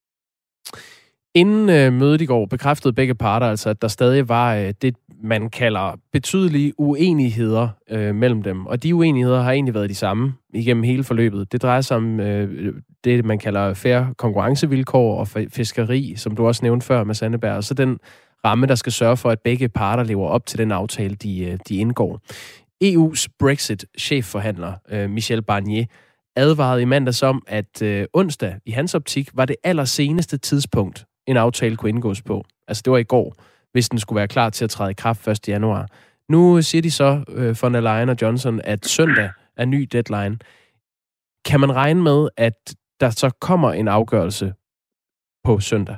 Inden øh, mødet i går bekræftede begge parter altså, at der stadig var øh, det, man kalder betydelige uenigheder øh, mellem dem. Og de uenigheder har egentlig været de samme igennem hele forløbet. Det drejer sig om øh, det, man kalder færre konkurrencevilkår og fiskeri, som du også nævnte før med Sandeberg. Og så den ramme, der skal sørge for, at begge parter lever op til den aftale, de, øh, de indgår. EU's Brexit-chefforhandler, øh, Michel Barnier, advarede i mandags om, at øh, onsdag i hans optik var det allerseneste tidspunkt, en aftale kunne indgås på. Altså det var i går, hvis den skulle være klar til at træde i kraft 1. januar. Nu siger de så, øh, von der Leyen og Johnson, at søndag er ny deadline. Kan man regne med, at der så kommer en afgørelse på søndag?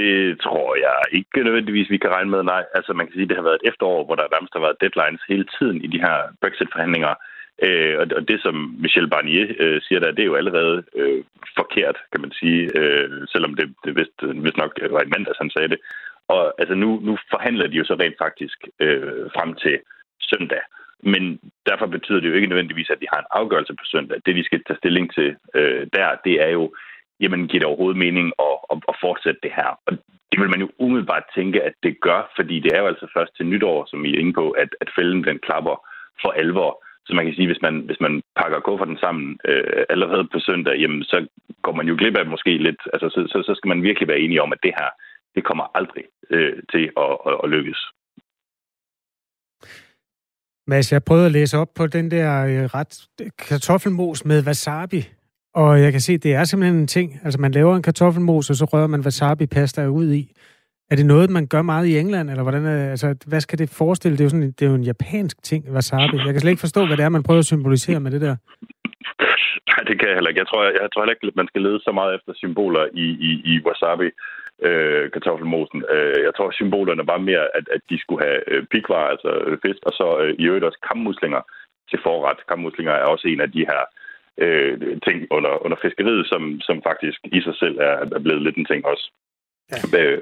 Det tror jeg ikke nødvendigvis, vi kan regne med. Nej, altså man kan sige, at det har været et efterår, hvor der nærmest har været deadlines hele tiden i de her Brexit-forhandlinger. Øh, og det, som Michel Barnier øh, siger der, det er jo allerede øh, forkert, kan man sige, øh, selvom det, det vist, vist nok øh, var i mandags, han sagde det. Og altså nu, nu forhandler de jo så rent faktisk øh, frem til søndag. Men derfor betyder det jo ikke nødvendigvis, at de har en afgørelse på søndag. Det, de skal tage stilling til øh, der, det er jo, jamen giver det overhovedet mening at, at, at fortsætte det her? Og det vil man jo umiddelbart tænke, at det gør, fordi det er jo altså først til nytår, som I er inde på, at, at fælden den klapper for alvor. Så man kan sige, hvis man, hvis man pakker kufferten sammen øh, allerede på søndag, jamen, så går man jo glip af måske lidt. Altså, så, så, så skal man virkelig være enige om, at det her, det kommer aldrig øh, til at, at, at lykkes. Mads, jeg prøvede at læse op på den der øh, ret kartoffelmos med wasabi. Og jeg kan se, det er simpelthen en ting. Altså, man laver en kartoffelmos, og så rører man wasabi-pasta ud i. Er det noget, man gør meget i England, eller hvordan altså, hvad skal det forestille? Det er jo, sådan, det er jo en japansk ting, wasabi. Jeg kan slet ikke forstå, hvad det er, man prøver at symbolisere med det der. Nej, det kan jeg heller ikke. Jeg tror, jeg, jeg tror heller ikke, at man skal lede så meget efter symboler i, i, i wasabi øh, kartoffelmosen. Øh, jeg tror, symbolerne var mere, at, at de skulle have øh, pikvarer, altså øh, fisk, og så øh, i øvrigt også kammuslinger til forret. Kammuslinger er også en af de her øh, ting under, under fiskeriet, som, som faktisk i sig selv er, er blevet lidt en ting også. Ja. Øh,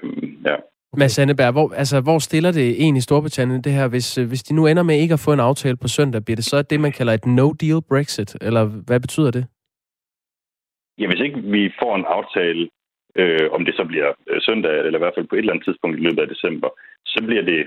ja. Mads Anneberg, hvor, altså, hvor stiller det egentlig Storbritannien det her, hvis, øh, hvis de nu ender med ikke at få en aftale på søndag, bliver det så det, man kalder et no-deal Brexit, eller hvad betyder det? Ja, hvis ikke vi får en aftale, øh, om det så bliver øh, søndag, eller i hvert fald på et eller andet tidspunkt i løbet af december, så bliver det,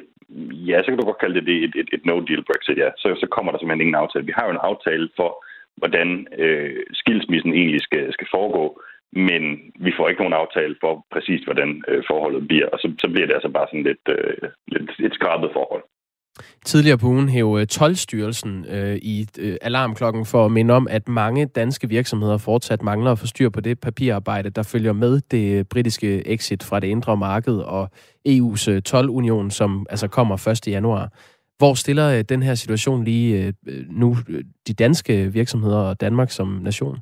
ja, så kan du godt kalde det et, et, et no-deal Brexit, ja. Så, så kommer der simpelthen ingen aftale. Vi har jo en aftale for, hvordan øh, skilsmissen egentlig skal, skal foregå, men vi får ikke nogen aftale for præcis, hvordan øh, forholdet bliver, og så, så bliver det altså bare sådan lidt, øh, lidt et skrabet forhold. Tidligere på ugen hævde øh, 12-styrelsen øh, i øh, alarmklokken for at minde om, at mange danske virksomheder fortsat mangler at få styr på det papirarbejde, der følger med det øh, britiske exit fra det indre marked og EU's øh, 12-union, som altså kommer 1. januar. Hvor stiller øh, den her situation lige øh, øh nu de danske virksomheder og Danmark som nation?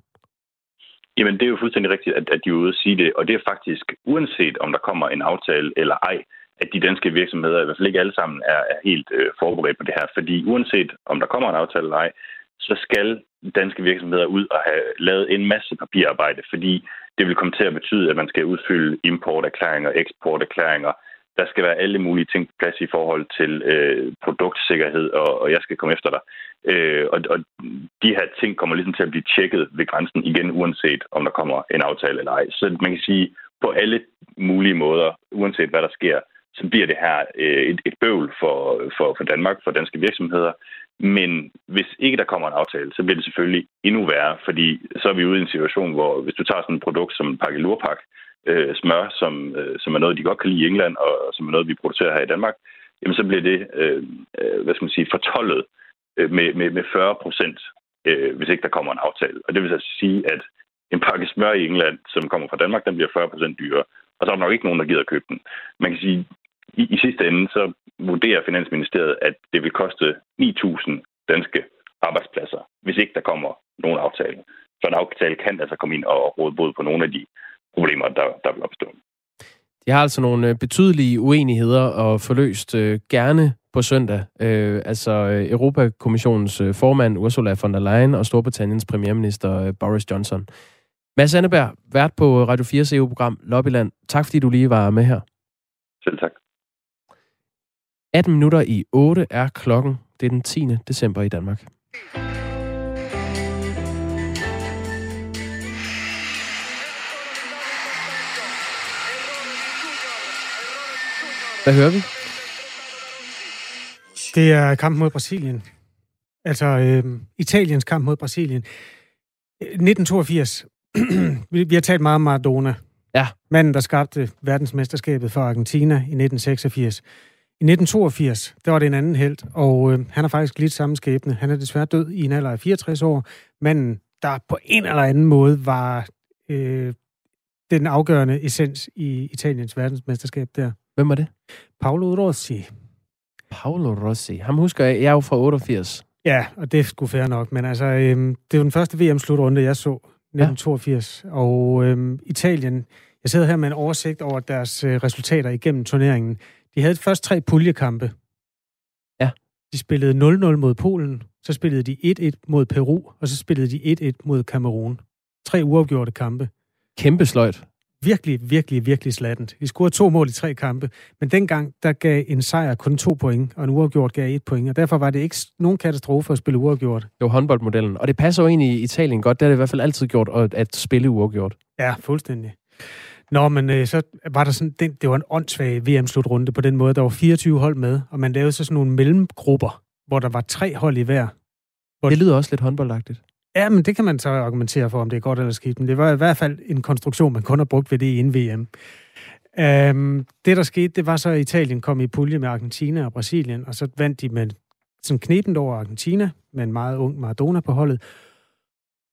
Jamen, det er jo fuldstændig rigtigt, at, at de er ude at sige det, og det er faktisk uanset, om der kommer en aftale eller ej, at de danske virksomheder, i hvert fald ikke alle sammen, er, er helt øh, forberedt på det her. Fordi uanset om der kommer en aftale eller ej, så skal danske virksomheder ud og have lavet en masse papirarbejde, fordi det vil komme til at betyde, at man skal udfylde importerklæringer, eksporterklæringer. Der skal være alle mulige ting på plads i forhold til øh, produktsikkerhed, og, og jeg skal komme efter dig. Øh, og, og de her ting kommer ligesom til at blive tjekket ved grænsen igen, uanset om der kommer en aftale eller ej. Så man kan sige, på alle mulige måder, uanset hvad der sker, så bliver det her øh, et, et bøvl for, for, for Danmark, for danske virksomheder. Men hvis ikke der kommer en aftale, så bliver det selvfølgelig endnu værre, fordi så er vi ude i en situation, hvor hvis du tager sådan et produkt som en pakke lurpak, øh, smør, som, øh, som er noget, de godt kan lide i England, og som er noget, vi producerer her i Danmark, jamen så bliver det, øh, øh hvad skal man sige, fortollet øh, med, med, med 40 procent, øh, hvis ikke der kommer en aftale. Og det vil så sige, at en pakke smør i England, som kommer fra Danmark, den bliver 40 procent dyrere. Og så er der nok ikke nogen, der gider at købe den. Man kan sige, i, i sidste ende, så vurderer Finansministeriet, at det vil koste 9.000 danske arbejdspladser, hvis ikke der kommer nogen aftale. Så en aftale kan altså komme ind og råde både på nogle af de problemer, der, der vil opstå. De har altså nogle øh, betydelige uenigheder og forløst øh, gerne på søndag. Øh, altså øh, Europakommissionens øh, formand Ursula von der Leyen og Storbritanniens premierminister øh, Boris Johnson. Mads Anneberg, vært på Radio 4's EU-program Lobbyland. Tak fordi du lige var med her. Selv tak. 18 minutter i 8 er klokken. Det er den 10. december i Danmark. Hvad hører vi? Det er kamp mod Brasilien. Altså øh, Italiens kamp mod Brasilien. 1982. vi, har talt meget om Maradona. Ja. Manden, der skabte verdensmesterskabet for Argentina i 1986. I 1982, der var det en anden held, og øh, han har faktisk lidt samme skæbne. Han er desværre død i en alder af 64 år. Manden, der på en eller anden måde var øh, den afgørende essens i Italiens verdensmesterskab der. Hvem var det? Paolo Rossi. Paolo Rossi. Ham husker jeg. Jeg er jo fra 88. Ja, og det skulle fair nok. Men altså, øh, det var den første VM-slutrunde, jeg så. 1982. Ja. Og øh, Italien, jeg sidder her med en oversigt over deres øh, resultater igennem turneringen. De havde først tre puljekampe. Ja. De spillede 0-0 mod Polen, så spillede de 1-1 mod Peru, og så spillede de 1-1 mod Kamerun. Tre uafgjorte kampe. Kæmpe sløjt. Virkelig, virkelig, virkelig slattent. De scorede to mål i tre kampe, men dengang der gav en sejr kun to point, og en uafgjort gav et point, og derfor var det ikke nogen katastrofe at spille uafgjort. Det var håndboldmodellen, og det passer jo ind i Italien godt. Det har det i hvert fald altid gjort at spille uafgjort. Ja, fuldstændig. Nå, men øh, så var der sådan, det, det var en åndssvag VM-slutrunde på den måde. Der var 24 hold med, og man lavede så sådan nogle mellemgrupper, hvor der var tre hold i hver. Hvor det lyder også lidt håndboldagtigt. Ja, men det kan man så argumentere for, om det er godt eller skidt. Men det var i hvert fald en konstruktion, man kun har brugt ved det i VM. Øhm, det, der skete, det var så, at Italien kom i pulje med Argentina og Brasilien, og så vandt de med sådan knepent over Argentina, med en meget ung Maradona på holdet.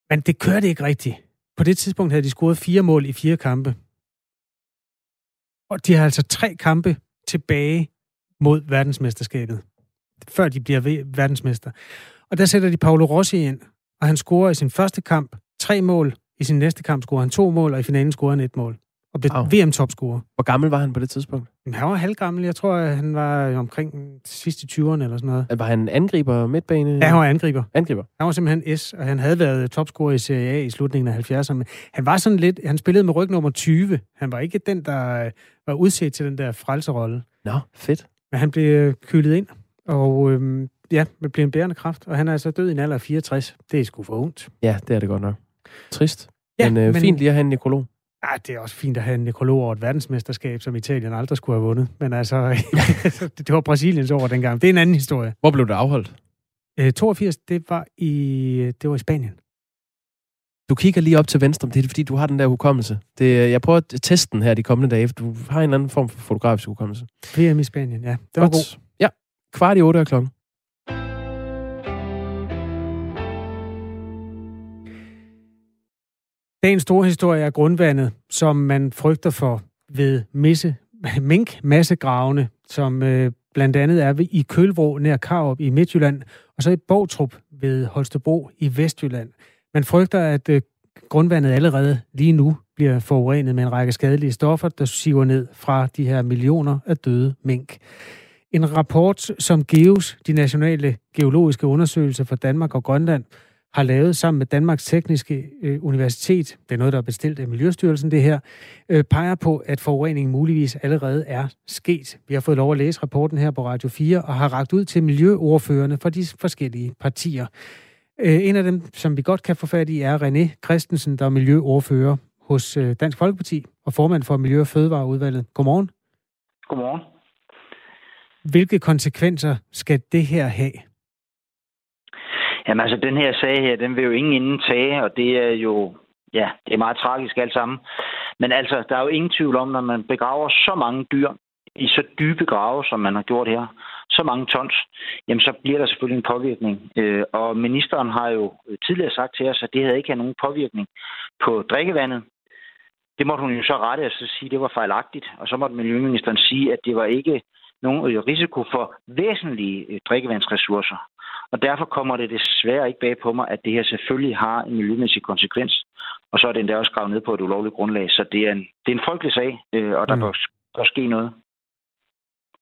Men det kørte ikke rigtigt. På det tidspunkt havde de scoret fire mål i fire kampe. Og de har altså tre kampe tilbage mod verdensmesterskabet, før de bliver verdensmester. Og der sætter de Paolo Rossi ind, og han scorer i sin første kamp tre mål. I sin næste kamp scorer han to mål, og i finalen scorer han et mål. Og blev wow. VM-topscorer. Hvor gammel var han på det tidspunkt? Han var halvgammel. Jeg tror, at han var omkring sidste 20'erne eller sådan noget. Var han angriber, midtbane? Ja, han var angriber. Angriber. Han var simpelthen S, og han havde været topscorer i Serie A i slutningen af 70'erne. Han var sådan lidt... Han spillede med ryg nummer 20. Han var ikke den, der øh, var udset til den der frelserolle. Nå, fedt. Men han blev kølet ind, og øhm, ja, blev en bærende kraft. Og han er altså død i en alder af 64. Det er sgu for ondt. Ja, det er det godt nok. Trist. Ja, men, øh, men fint lige at have en nekrolog. Ja, det er også fint at have en nekrolog over et verdensmesterskab, som Italien aldrig skulle have vundet. Men altså, det var Brasiliens år dengang. Det er en anden historie. Hvor blev det afholdt? Øh, 82, det var i, det var i Spanien. Du kigger lige op til venstre, det er fordi, du har den der hukommelse. Det, jeg prøver at teste den her de kommende dage, for du har en anden form for fotografisk hukommelse. VM i Spanien, ja. Det var god. Ja, kvart i af klokken. Dagens store historie er grundvandet, som man frygter for ved misse, mink massegravene, som øh, blandt andet er i Kølvrå nær Karup i Midtjylland, og så i Bogtrup ved Holstebro i Vestjylland. Man frygter, at øh, grundvandet allerede lige nu bliver forurenet med en række skadelige stoffer, der siver ned fra de her millioner af døde mink. En rapport, som GEOS, de nationale geologiske undersøgelser for Danmark og Grønland, har lavet sammen med Danmarks Tekniske øh, Universitet, det er noget, der er bestilt af Miljøstyrelsen det her, øh, peger på, at forureningen muligvis allerede er sket. Vi har fået lov at læse rapporten her på Radio 4 og har ragt ud til miljøordførende for de forskellige partier. Øh, en af dem, som vi godt kan få fat i, er René Christensen, der er miljøordfører hos øh, Dansk Folkeparti og formand for Miljø- og Fødevareudvalget. Godmorgen. Godmorgen. Hvilke konsekvenser skal det her have? Jamen altså, den her sag her, den vil jo ingen inden tage, og det er jo, ja, det er meget tragisk alt sammen. Men altså, der er jo ingen tvivl om, når man begraver så mange dyr i så dybe grave, som man har gjort her, så mange tons, jamen så bliver der selvfølgelig en påvirkning. Øh, og ministeren har jo tidligere sagt til os, at det havde ikke nogen påvirkning på drikkevandet. Det måtte hun jo så rette og så sige, at det var fejlagtigt. Og så måtte miljøministeren sige, at det var ikke nogen risiko for væsentlige øh, drikkevandsressourcer. Og derfor kommer det desværre ikke bag på mig, at det her selvfølgelig har en miljømæssig konsekvens. Og så er det endda også skrevet ned på et ulovligt grundlag. Så det er en, det er en frygtelig sag, øh, og der mm. bør, bør ske noget.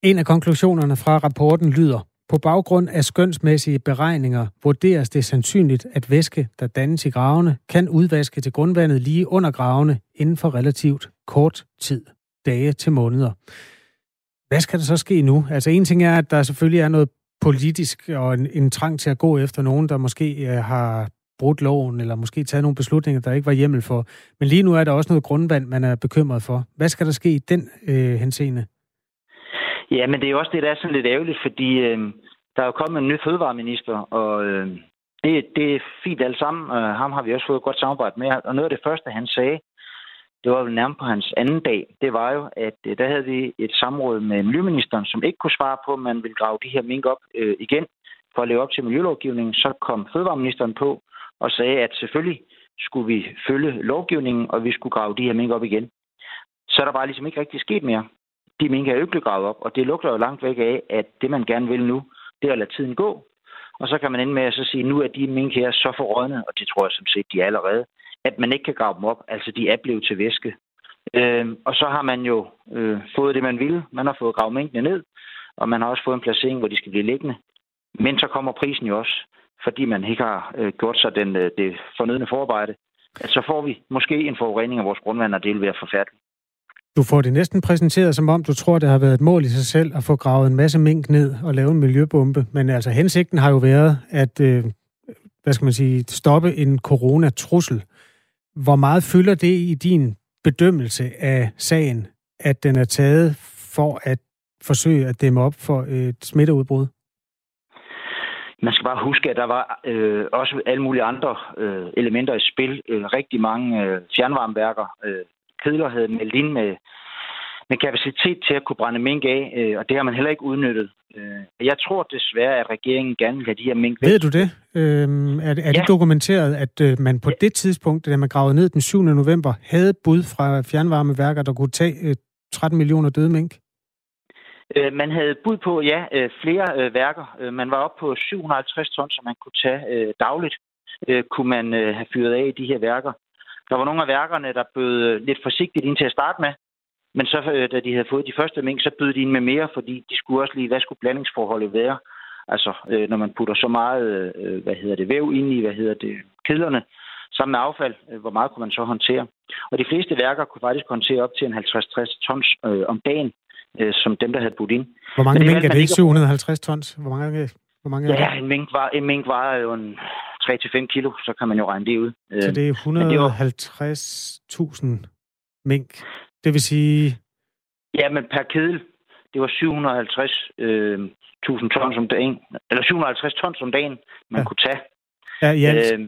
En af konklusionerne fra rapporten lyder, på baggrund af skønsmæssige beregninger vurderes det sandsynligt, at væske, der dannes i gravene, kan udvaske til grundvandet lige under gravene inden for relativt kort tid, dage til måneder. Hvad skal der så ske nu? Altså en ting er, at der selvfølgelig er noget politisk og en, en trang til at gå efter nogen, der måske øh, har brudt loven, eller måske taget nogle beslutninger, der ikke var hjemmel for. Men lige nu er der også noget grundvand, man er bekymret for. Hvad skal der ske i den øh, henseende? Ja, men det er jo også det, der er sådan lidt ærgerligt, fordi øh, der er jo kommet en ny fødevareminister, og øh, det, det er fint alt sammen. Øh, ham har vi også fået et godt samarbejde med, og noget af det første, han sagde, det var jo nærmest på hans anden dag, det var jo, at øh, der havde vi et samråd med miljøministeren, som ikke kunne svare på, om man ville grave de her mink op øh, igen for at leve op til miljølovgivningen. Så kom fødevareministeren på og sagde, at selvfølgelig skulle vi følge lovgivningen, og vi skulle grave de her mink op igen. Så er der bare ligesom ikke rigtig sket mere. De mink er jo ikke blevet gravet op, og det lugter jo langt væk af, at det man gerne vil nu, det er at lade tiden gå. Og så kan man ende med at så sige, at nu er de mink her så forrådne, og det tror jeg som set, de er allerede, at man ikke kan grave dem op. Altså, de er blevet til væske. Øh, og så har man jo øh, fået det, man ville. Man har fået gravet mængdene ned, og man har også fået en placering, hvor de skal blive liggende. Men så kommer prisen jo også, fordi man ikke har øh, gjort sig den, øh, det fornødne forarbejde. At så får vi måske en forurening af vores grundvand, og det vil være forfærdeligt. Du får det næsten præsenteret, som om du tror, det har været et mål i sig selv at få gravet en masse mink ned og lave en miljøbombe. Men altså hensigten har jo været at øh, hvad skal man sige, stoppe en coronatrussel. Hvor meget fylder det i din bedømmelse af sagen, at den er taget for at forsøge at dæmme op for øh, et smitteudbrud? Man skal bare huske, at der var øh, også alle mulige andre øh, elementer i spil. Øh, rigtig mange øh, fjernvarmeværker. Øh, Kedler havde meldt ind med, med kapacitet til at kunne brænde mink af, øh, og det har man heller ikke udnyttet. Øh, jeg tror desværre, at regeringen gerne vil have de her mink væk. Ved du det? Øhm, er, er ja. det dokumenteret, at øh, man på det tidspunkt, da man gravede ned den 7. november, havde bud fra fjernvarmeværker, der kunne tage øh, 13 millioner døde mink? Øh, man havde bud på, ja, øh, flere øh, værker. Øh, man var oppe på 750 ton, som man kunne tage øh, dagligt, øh, kunne man øh, have fyret af i de her værker. Der var nogle af værkerne, der bød øh, lidt forsigtigt ind til at starte med, Men så, øh, da de havde fået de første mink, så bød de ind med mere, fordi de skulle også lige, hvad skulle blandingsforholdet være? Altså, øh, når man putter så meget, øh, hvad hedder det, væv ind i, hvad hedder det, kedlerne, sammen med affald, øh, hvor meget kunne man så håndtere? Og de fleste værker kunne faktisk håndtere op til en 50-60 tons øh, om dagen, øh, som dem, der havde budt ind. Hvor mange mink er det? Ikke 750 tons? Hvor mange, hvor mange ja, er det? en mink, var, en mink vejer jo en 3-5 kilo, så kan man jo regne det ud. Så det er 150.000 mink. Det vil sige... Ja, men per kedel, det var 750 øh, 1000 tons om dagen, eller 750 tons om dagen, man ja. kunne tage. Ja, i alt. Øh,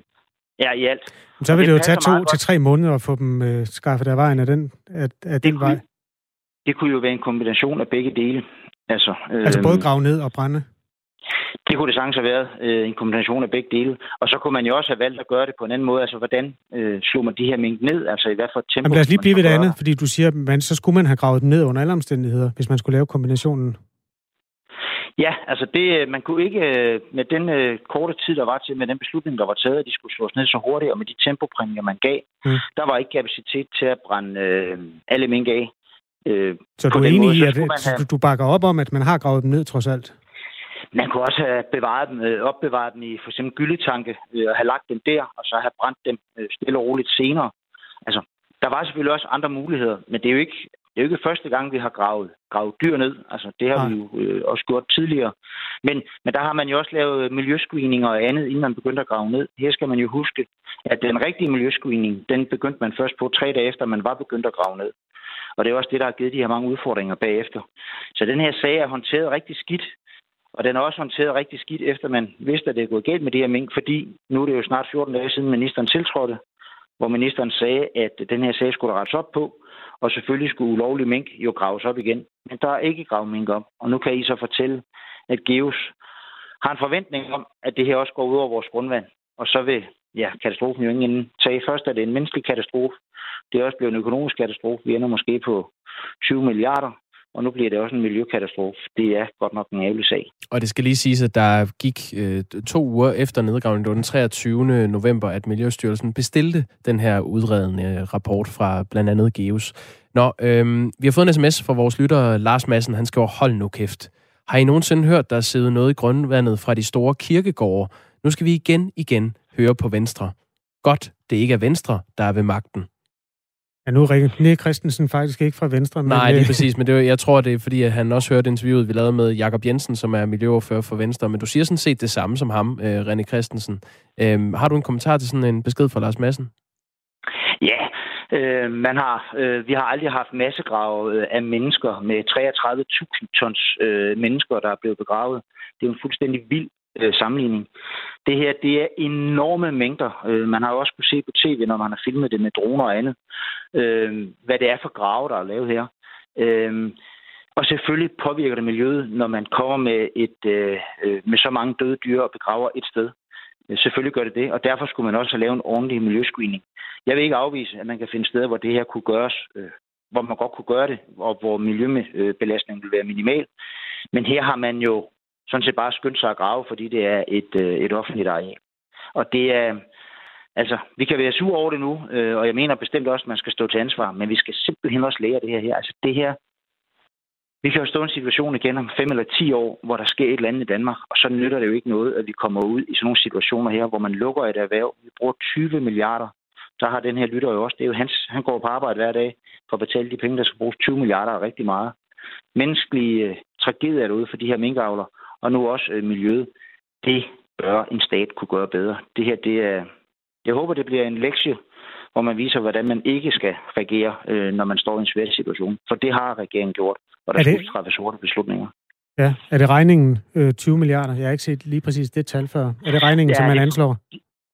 ja, i alt. Så vil det, det jo tage to til tre måneder at få dem øh, skaffet af vejen af den, af, af den kunne, vej. Det kunne jo være en kombination af begge dele. Altså, øh, altså både grave ned og brænde? Det kunne det sagtens have været øh, en kombination af begge dele. Og så kunne man jo også have valgt at gøre det på en anden måde. Altså, hvordan øh, slog man de her mink ned? Altså, i hvert fald tempo? Jamen, lad os lige blive ved det andet, fordi du siger, at så skulle man have gravet dem ned under alle omstændigheder, hvis man skulle lave kombinationen. Ja, altså det, man kunne ikke øh, med den øh, korte tid, der var til, med den beslutning, der var taget, at de skulle slås ned så hurtigt, og med de tempopræmier, man gav, mm. der var ikke kapacitet til at brænde øh, alle mink af. Øh, så du er enig måde, i, at have... du bakker op om, at man har gravet dem ned trods alt? Man kunne også have bevaret dem, øh, opbevaret dem i for eksempel gyldetanke øh, og have lagt dem der, og så have brændt dem øh, stille og roligt senere. Altså, der var selvfølgelig også andre muligheder, men det er jo ikke, det er jo ikke første gang, vi har gravet, gravet dyr ned. Altså, det har ja. vi jo øh, også gjort tidligere. Men, men der har man jo også lavet miljøscreening og andet, inden man begyndte at grave ned. Her skal man jo huske, at den rigtige miljøscreening, den begyndte man først på tre dage efter, man var begyndt at grave ned. Og det er også det, der har givet de her mange udfordringer bagefter. Så den her sag er håndteret rigtig skidt. Og den er også håndteret rigtig skidt, efter man vidste, at det er gået galt med de her mink, fordi nu er det jo snart 14 dage siden ministeren tiltrådte, hvor ministeren sagde, at den her sag skulle der rettes op på, og selvfølgelig skulle ulovlig mink jo graves op igen. Men der er ikke gravet mink op, og nu kan I så fortælle, at Geos har en forventning om, at det her også går ud over vores grundvand, og så vil ja, katastrofen jo ingen tage. Først er det en menneskelig katastrofe, det er også blevet en økonomisk katastrofe. Vi ender måske på 20 milliarder, og nu bliver det også en miljøkatastrofe. Det er godt nok en ærgerlig sag. Og det skal lige siges, at der gik øh, to uger efter nedgravningen, den 23. november, at Miljøstyrelsen bestilte den her udredende øh, rapport fra blandt andet GEOS. Nå, øh, vi har fået en sms fra vores lytter, Lars Madsen. Han skriver, hold nu kæft. Har I nogensinde hørt, der sidder noget i grundvandet fra de store kirkegårde? Nu skal vi igen, igen høre på Venstre. Godt, det ikke er Venstre, der er ved magten. Ja, nu er René Christensen faktisk ikke fra Venstre. Men Nej, det er øh, præcis, men det er, jeg tror, det er, fordi at han også hørte interviewet, vi lavede med Jakob Jensen, som er miljøoverfører for Venstre. Men du siger sådan set det samme som ham, øh, René Christensen. Øhm, har du en kommentar til sådan en besked fra Lars Madsen? Ja, øh, man har, øh, vi har aldrig haft massegrave øh, af mennesker med 33.000 tons øh, mennesker, der er blevet begravet. Det er en fuldstændig vild øh, sammenligning. Det her, det er enorme mængder. Øh, man har jo også kunne se på tv, når man har filmet det med droner og andet, øh, hvad det er for grave, der er lavet her. Øh, og selvfølgelig påvirker det miljøet, når man kommer med, et, øh, øh, med så mange døde dyr og begraver et sted. Øh, selvfølgelig gør det det, og derfor skulle man også have lavet en ordentlig miljøscreening. Jeg vil ikke afvise, at man kan finde steder, hvor det her kunne gøres, øh, hvor man godt kunne gøre det, og hvor miljøbelastningen vil være minimal. Men her har man jo sådan set bare skynde sig at grave, fordi det er et, øh, et offentligt areal. Og det er, altså, vi kan være sure over det nu, øh, og jeg mener bestemt også, at man skal stå til ansvar, men vi skal simpelthen også lære det her her. Altså, det her, vi kan jo stå i en situation igen om 5 eller 10 år, hvor der sker et eller andet i Danmark, og så nytter det jo ikke noget, at vi kommer ud i sådan nogle situationer her, hvor man lukker et erhverv. Vi bruger 20 milliarder. Så har den her lytter jo også, det er jo hans, han går på arbejde hver dag for at betale de penge, der skal bruges 20 milliarder er rigtig meget. Menneskelige øh, tragedier derude for de her minkavler, og nu også øh, miljøet. Det bør en stat kunne gøre bedre. Det her, det er... Jeg håber, det bliver en lektie, hvor man viser, hvordan man ikke skal reagere, øh, når man står i en svær situation. For det har regeringen gjort, og der skal træffes sorte beslutninger. Ja, er det regningen øh, 20 milliarder? Jeg har ikke set lige præcis det tal før. Er det regningen, ja, som man det, anslår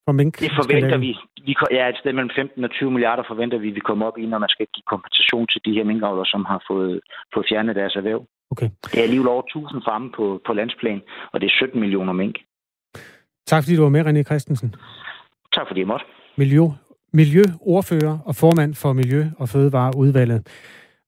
for mink? Det forventer vi. vi. Ja, et sted mellem 15 og 20 milliarder forventer vi, vi kommer op i, når man skal give kompensation til de her minkavlere, som har fået, fået fjernet deres erhverv. Okay. Det er alligevel over 1000 farme på, på landsplan, og det er 17 millioner mink. Tak fordi du var med, René Christensen. Tak fordi jeg måtte. Miljø, miljøordfører og formand for Miljø- og Fødevareudvalget.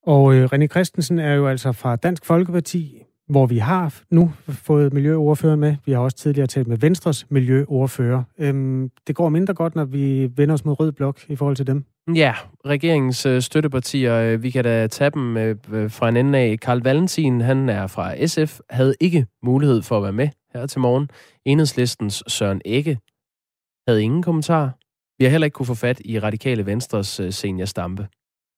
Og øh, René Christensen er jo altså fra Dansk Folkeparti, hvor vi har nu fået miljøordføreren med. Vi har også tidligere talt med Venstres miljøordfører. Øhm, det går mindre godt, når vi vender os mod rød blok i forhold til dem. Ja, regeringens øh, støttepartier, øh, vi kan da tage dem øh, fra en ende af. Karl Valentin, han er fra SF, havde ikke mulighed for at være med her til morgen. Enhedslistens Søren Ægge havde ingen kommentar. Vi har heller ikke kunne få fat i Radikale Venstres senior Stampe.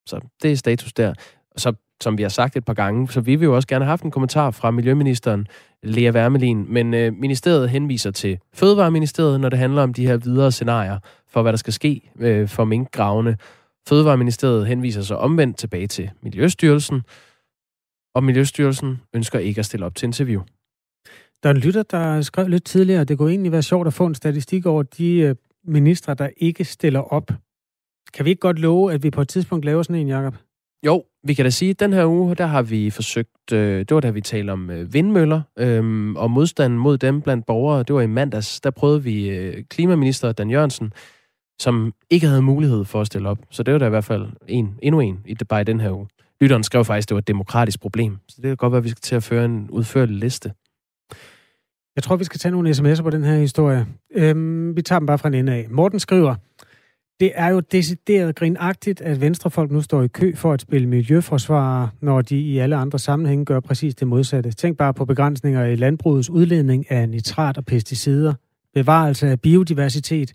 Så det er status der. Så som vi har sagt et par gange, så vi vil jo også gerne have haft en kommentar fra Miljøministeren, Lea Wermelin, men øh, ministeriet henviser til Fødevareministeriet, når det handler om de her videre scenarier for, hvad der skal ske øh, for minkgravene. Fødevareministeriet henviser så omvendt tilbage til Miljøstyrelsen, og Miljøstyrelsen ønsker ikke at stille op til interview. Der er en lytter, der skrev lidt tidligere, at det kunne egentlig være sjovt at få en statistik over de øh, ministre, der ikke stiller op. Kan vi ikke godt love, at vi på et tidspunkt laver sådan en, Jacob? Jo, vi kan da sige, at den her uge, der har vi forsøgt, øh, det var da vi talte om øh, vindmøller øh, og modstanden mod dem blandt borgere. Det var i mandags, der prøvede vi øh, klimaminister Dan Jørgensen, som ikke havde mulighed for at stille op. Så det var da i hvert fald en, endnu en i det, bare i den her uge. Lytteren skrev faktisk, at det var et demokratisk problem. Så det kan godt være, at vi skal til at føre en udførlig liste. Jeg tror, vi skal tage nogle sms'er på den her historie. Øhm, vi tager dem bare fra en ende af. Morten skriver, det er jo decideret grinagtigt, at venstrefolk nu står i kø for at spille miljøforsvarer, når de i alle andre sammenhænge gør præcis det modsatte. Tænk bare på begrænsninger i landbrugets udledning af nitrat og pesticider, bevarelse af biodiversitet,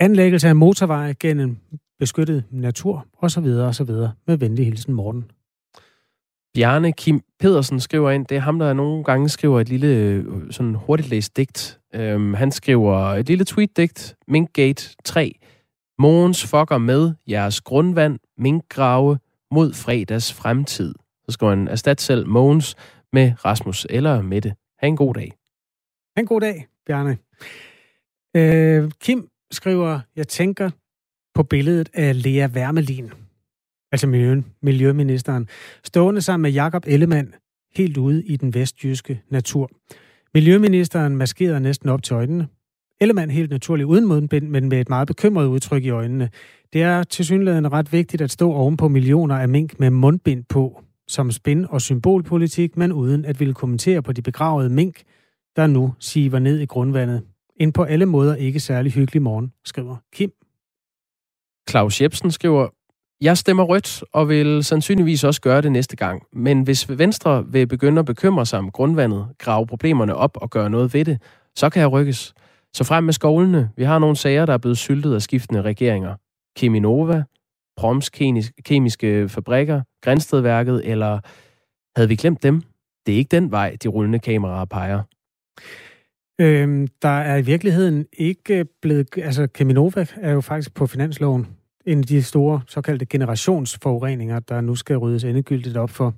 anlæggelse af motorveje gennem beskyttet natur osv. osv. Med venlig hilsen, Morten. Bjarne Kim Pedersen skriver ind, det er ham, der nogle gange skriver et lille øh, sådan hurtigt læst digt. Øhm, han skriver et lille tweet-digt, Minkgate 3, Mogens fucker med jeres grundvand, minkgrave mod fredags fremtid. Så skal man erstatte selv Mogens med Rasmus eller Mette. Ha' en god dag. Ha' en god dag, Bjarne. Øh, Kim skriver, jeg tænker på billedet af Lea Wermelin, altså miljø, miljøministeren, stående sammen med Jakob Ellemann helt ude i den vestjyske natur. Miljøministeren maskerede næsten op til øjnene. Ellemann helt naturligt uden mundbind, men med et meget bekymret udtryk i øjnene. Det er til ret vigtigt at stå oven på millioner af mink med mundbind på, som spin- og symbolpolitik, men uden at ville kommentere på de begravede mink, der nu siver ned i grundvandet. En på alle måder ikke særlig hyggelig morgen, skriver Kim. Claus Jebsen skriver, jeg stemmer rødt og vil sandsynligvis også gøre det næste gang. Men hvis Venstre vil begynde at bekymre sig om grundvandet, grave problemerne op og gøre noget ved det, så kan jeg rykkes. Så frem med skovlene. Vi har nogle sager, der er blevet syltet af skiftende regeringer. Keminova, Proms kemiske fabrikker, Grænstedværket, eller havde vi glemt dem? Det er ikke den vej, de rullende kameraer peger. Øhm, der er i virkeligheden ikke blevet... Altså, Keminova er jo faktisk på finansloven en af de store såkaldte generationsforureninger, der nu skal ryddes endegyldigt op for.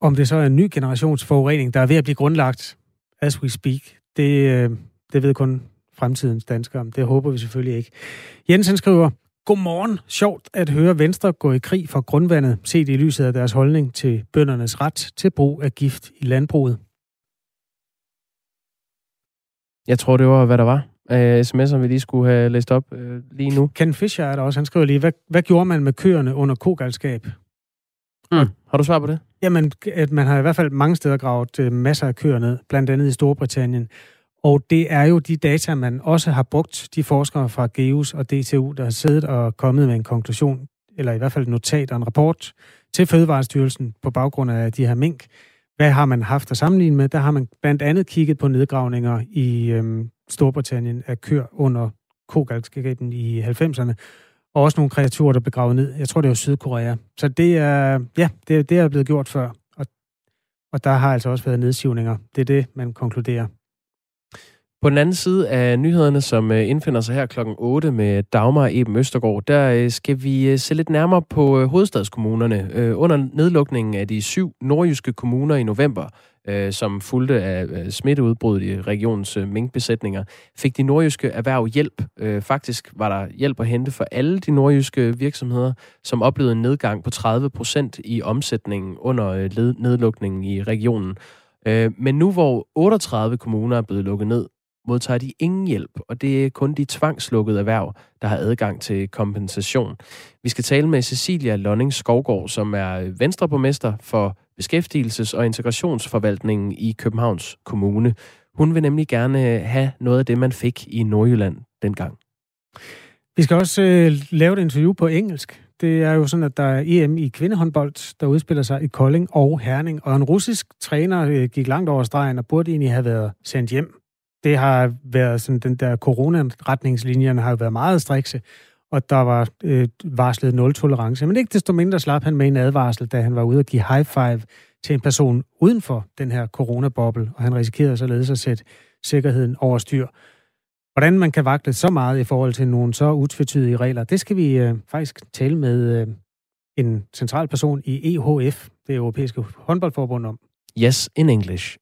Om det så er en ny generationsforurening, der er ved at blive grundlagt, as we speak, det, øh, det ved kun fremtidens danskere. Det håber vi selvfølgelig ikke. Jensen skriver, Godmorgen. Sjovt at høre Venstre gå i krig for grundvandet, set i lyset af deres holdning til bøndernes ret til brug af gift i landbruget. Jeg tror, det var, hvad der var af sms'er, vi lige skulle have læst op øh, lige nu. Ken Fischer er der også. Han skriver lige, hvad, hvad gjorde man med køerne under kogalskab? Mm. Har du svar på det? Jamen, at man har i hvert fald mange steder gravet øh, masser af køer ned, blandt andet i Storbritannien. Og det er jo de data, man også har brugt, de forskere fra GEUS og DTU, der har siddet og kommet med en konklusion, eller i hvert fald et notat og en rapport til Fødevarestyrelsen på baggrund af de her mink. Hvad har man haft at sammenligne med? Der har man blandt andet kigget på nedgravninger i øhm, Storbritannien af køer under kogalskabet i 90'erne, og også nogle kreaturer, der blev gravet ned. Jeg tror, det var Sydkorea. Så det er, ja, det, det er blevet gjort før. Og, og der har altså også været nedsivninger. Det er det, man konkluderer. På den anden side af nyhederne, som øh, indfinder sig her klokken 8 med Dagmar Eben Østergaard, der øh, skal vi øh, se lidt nærmere på hovedstadskommunerne. Under nedlukningen af de syv nordjyske kommuner i november, som fulgte af smitteudbruddet i regionens minkbesætninger, fik de nordjyske erhverv hjælp. Faktisk var der hjælp at hente for alle de nordjyske virksomheder, som oplevede en nedgang på 30 procent i omsætningen under nedlukningen i regionen. Men nu hvor 38 kommuner er blevet lukket ned, modtager de ingen hjælp, og det er kun de tvangslukkede erhverv, der har adgang til kompensation. Vi skal tale med Cecilia Lonning Skovgård, som er venstreborgmester for beskæftigelses- og integrationsforvaltningen i Københavns Kommune. Hun vil nemlig gerne have noget af det, man fik i Nordjylland dengang. Vi skal også øh, lave et interview på engelsk. Det er jo sådan, at der er EM i kvindehåndbold, der udspiller sig i Kolding og Herning. Og en russisk træner øh, gik langt over stregen og burde egentlig have været sendt hjem. Det har været sådan, den der coronaretningslinjerne har jo været meget strikse, og der var øh, varslet nul-tolerance. Men ikke desto mindre slap han med en advarsel, da han var ude at give high five til en person uden for den her coronaboble, og han risikerede således at sætte sikkerheden over styr. Hvordan man kan vakle så meget i forhold til nogle så utvetydige regler, det skal vi øh, faktisk tale med øh, en central person i EHF, det europæiske håndboldforbund, om. Yes, in English.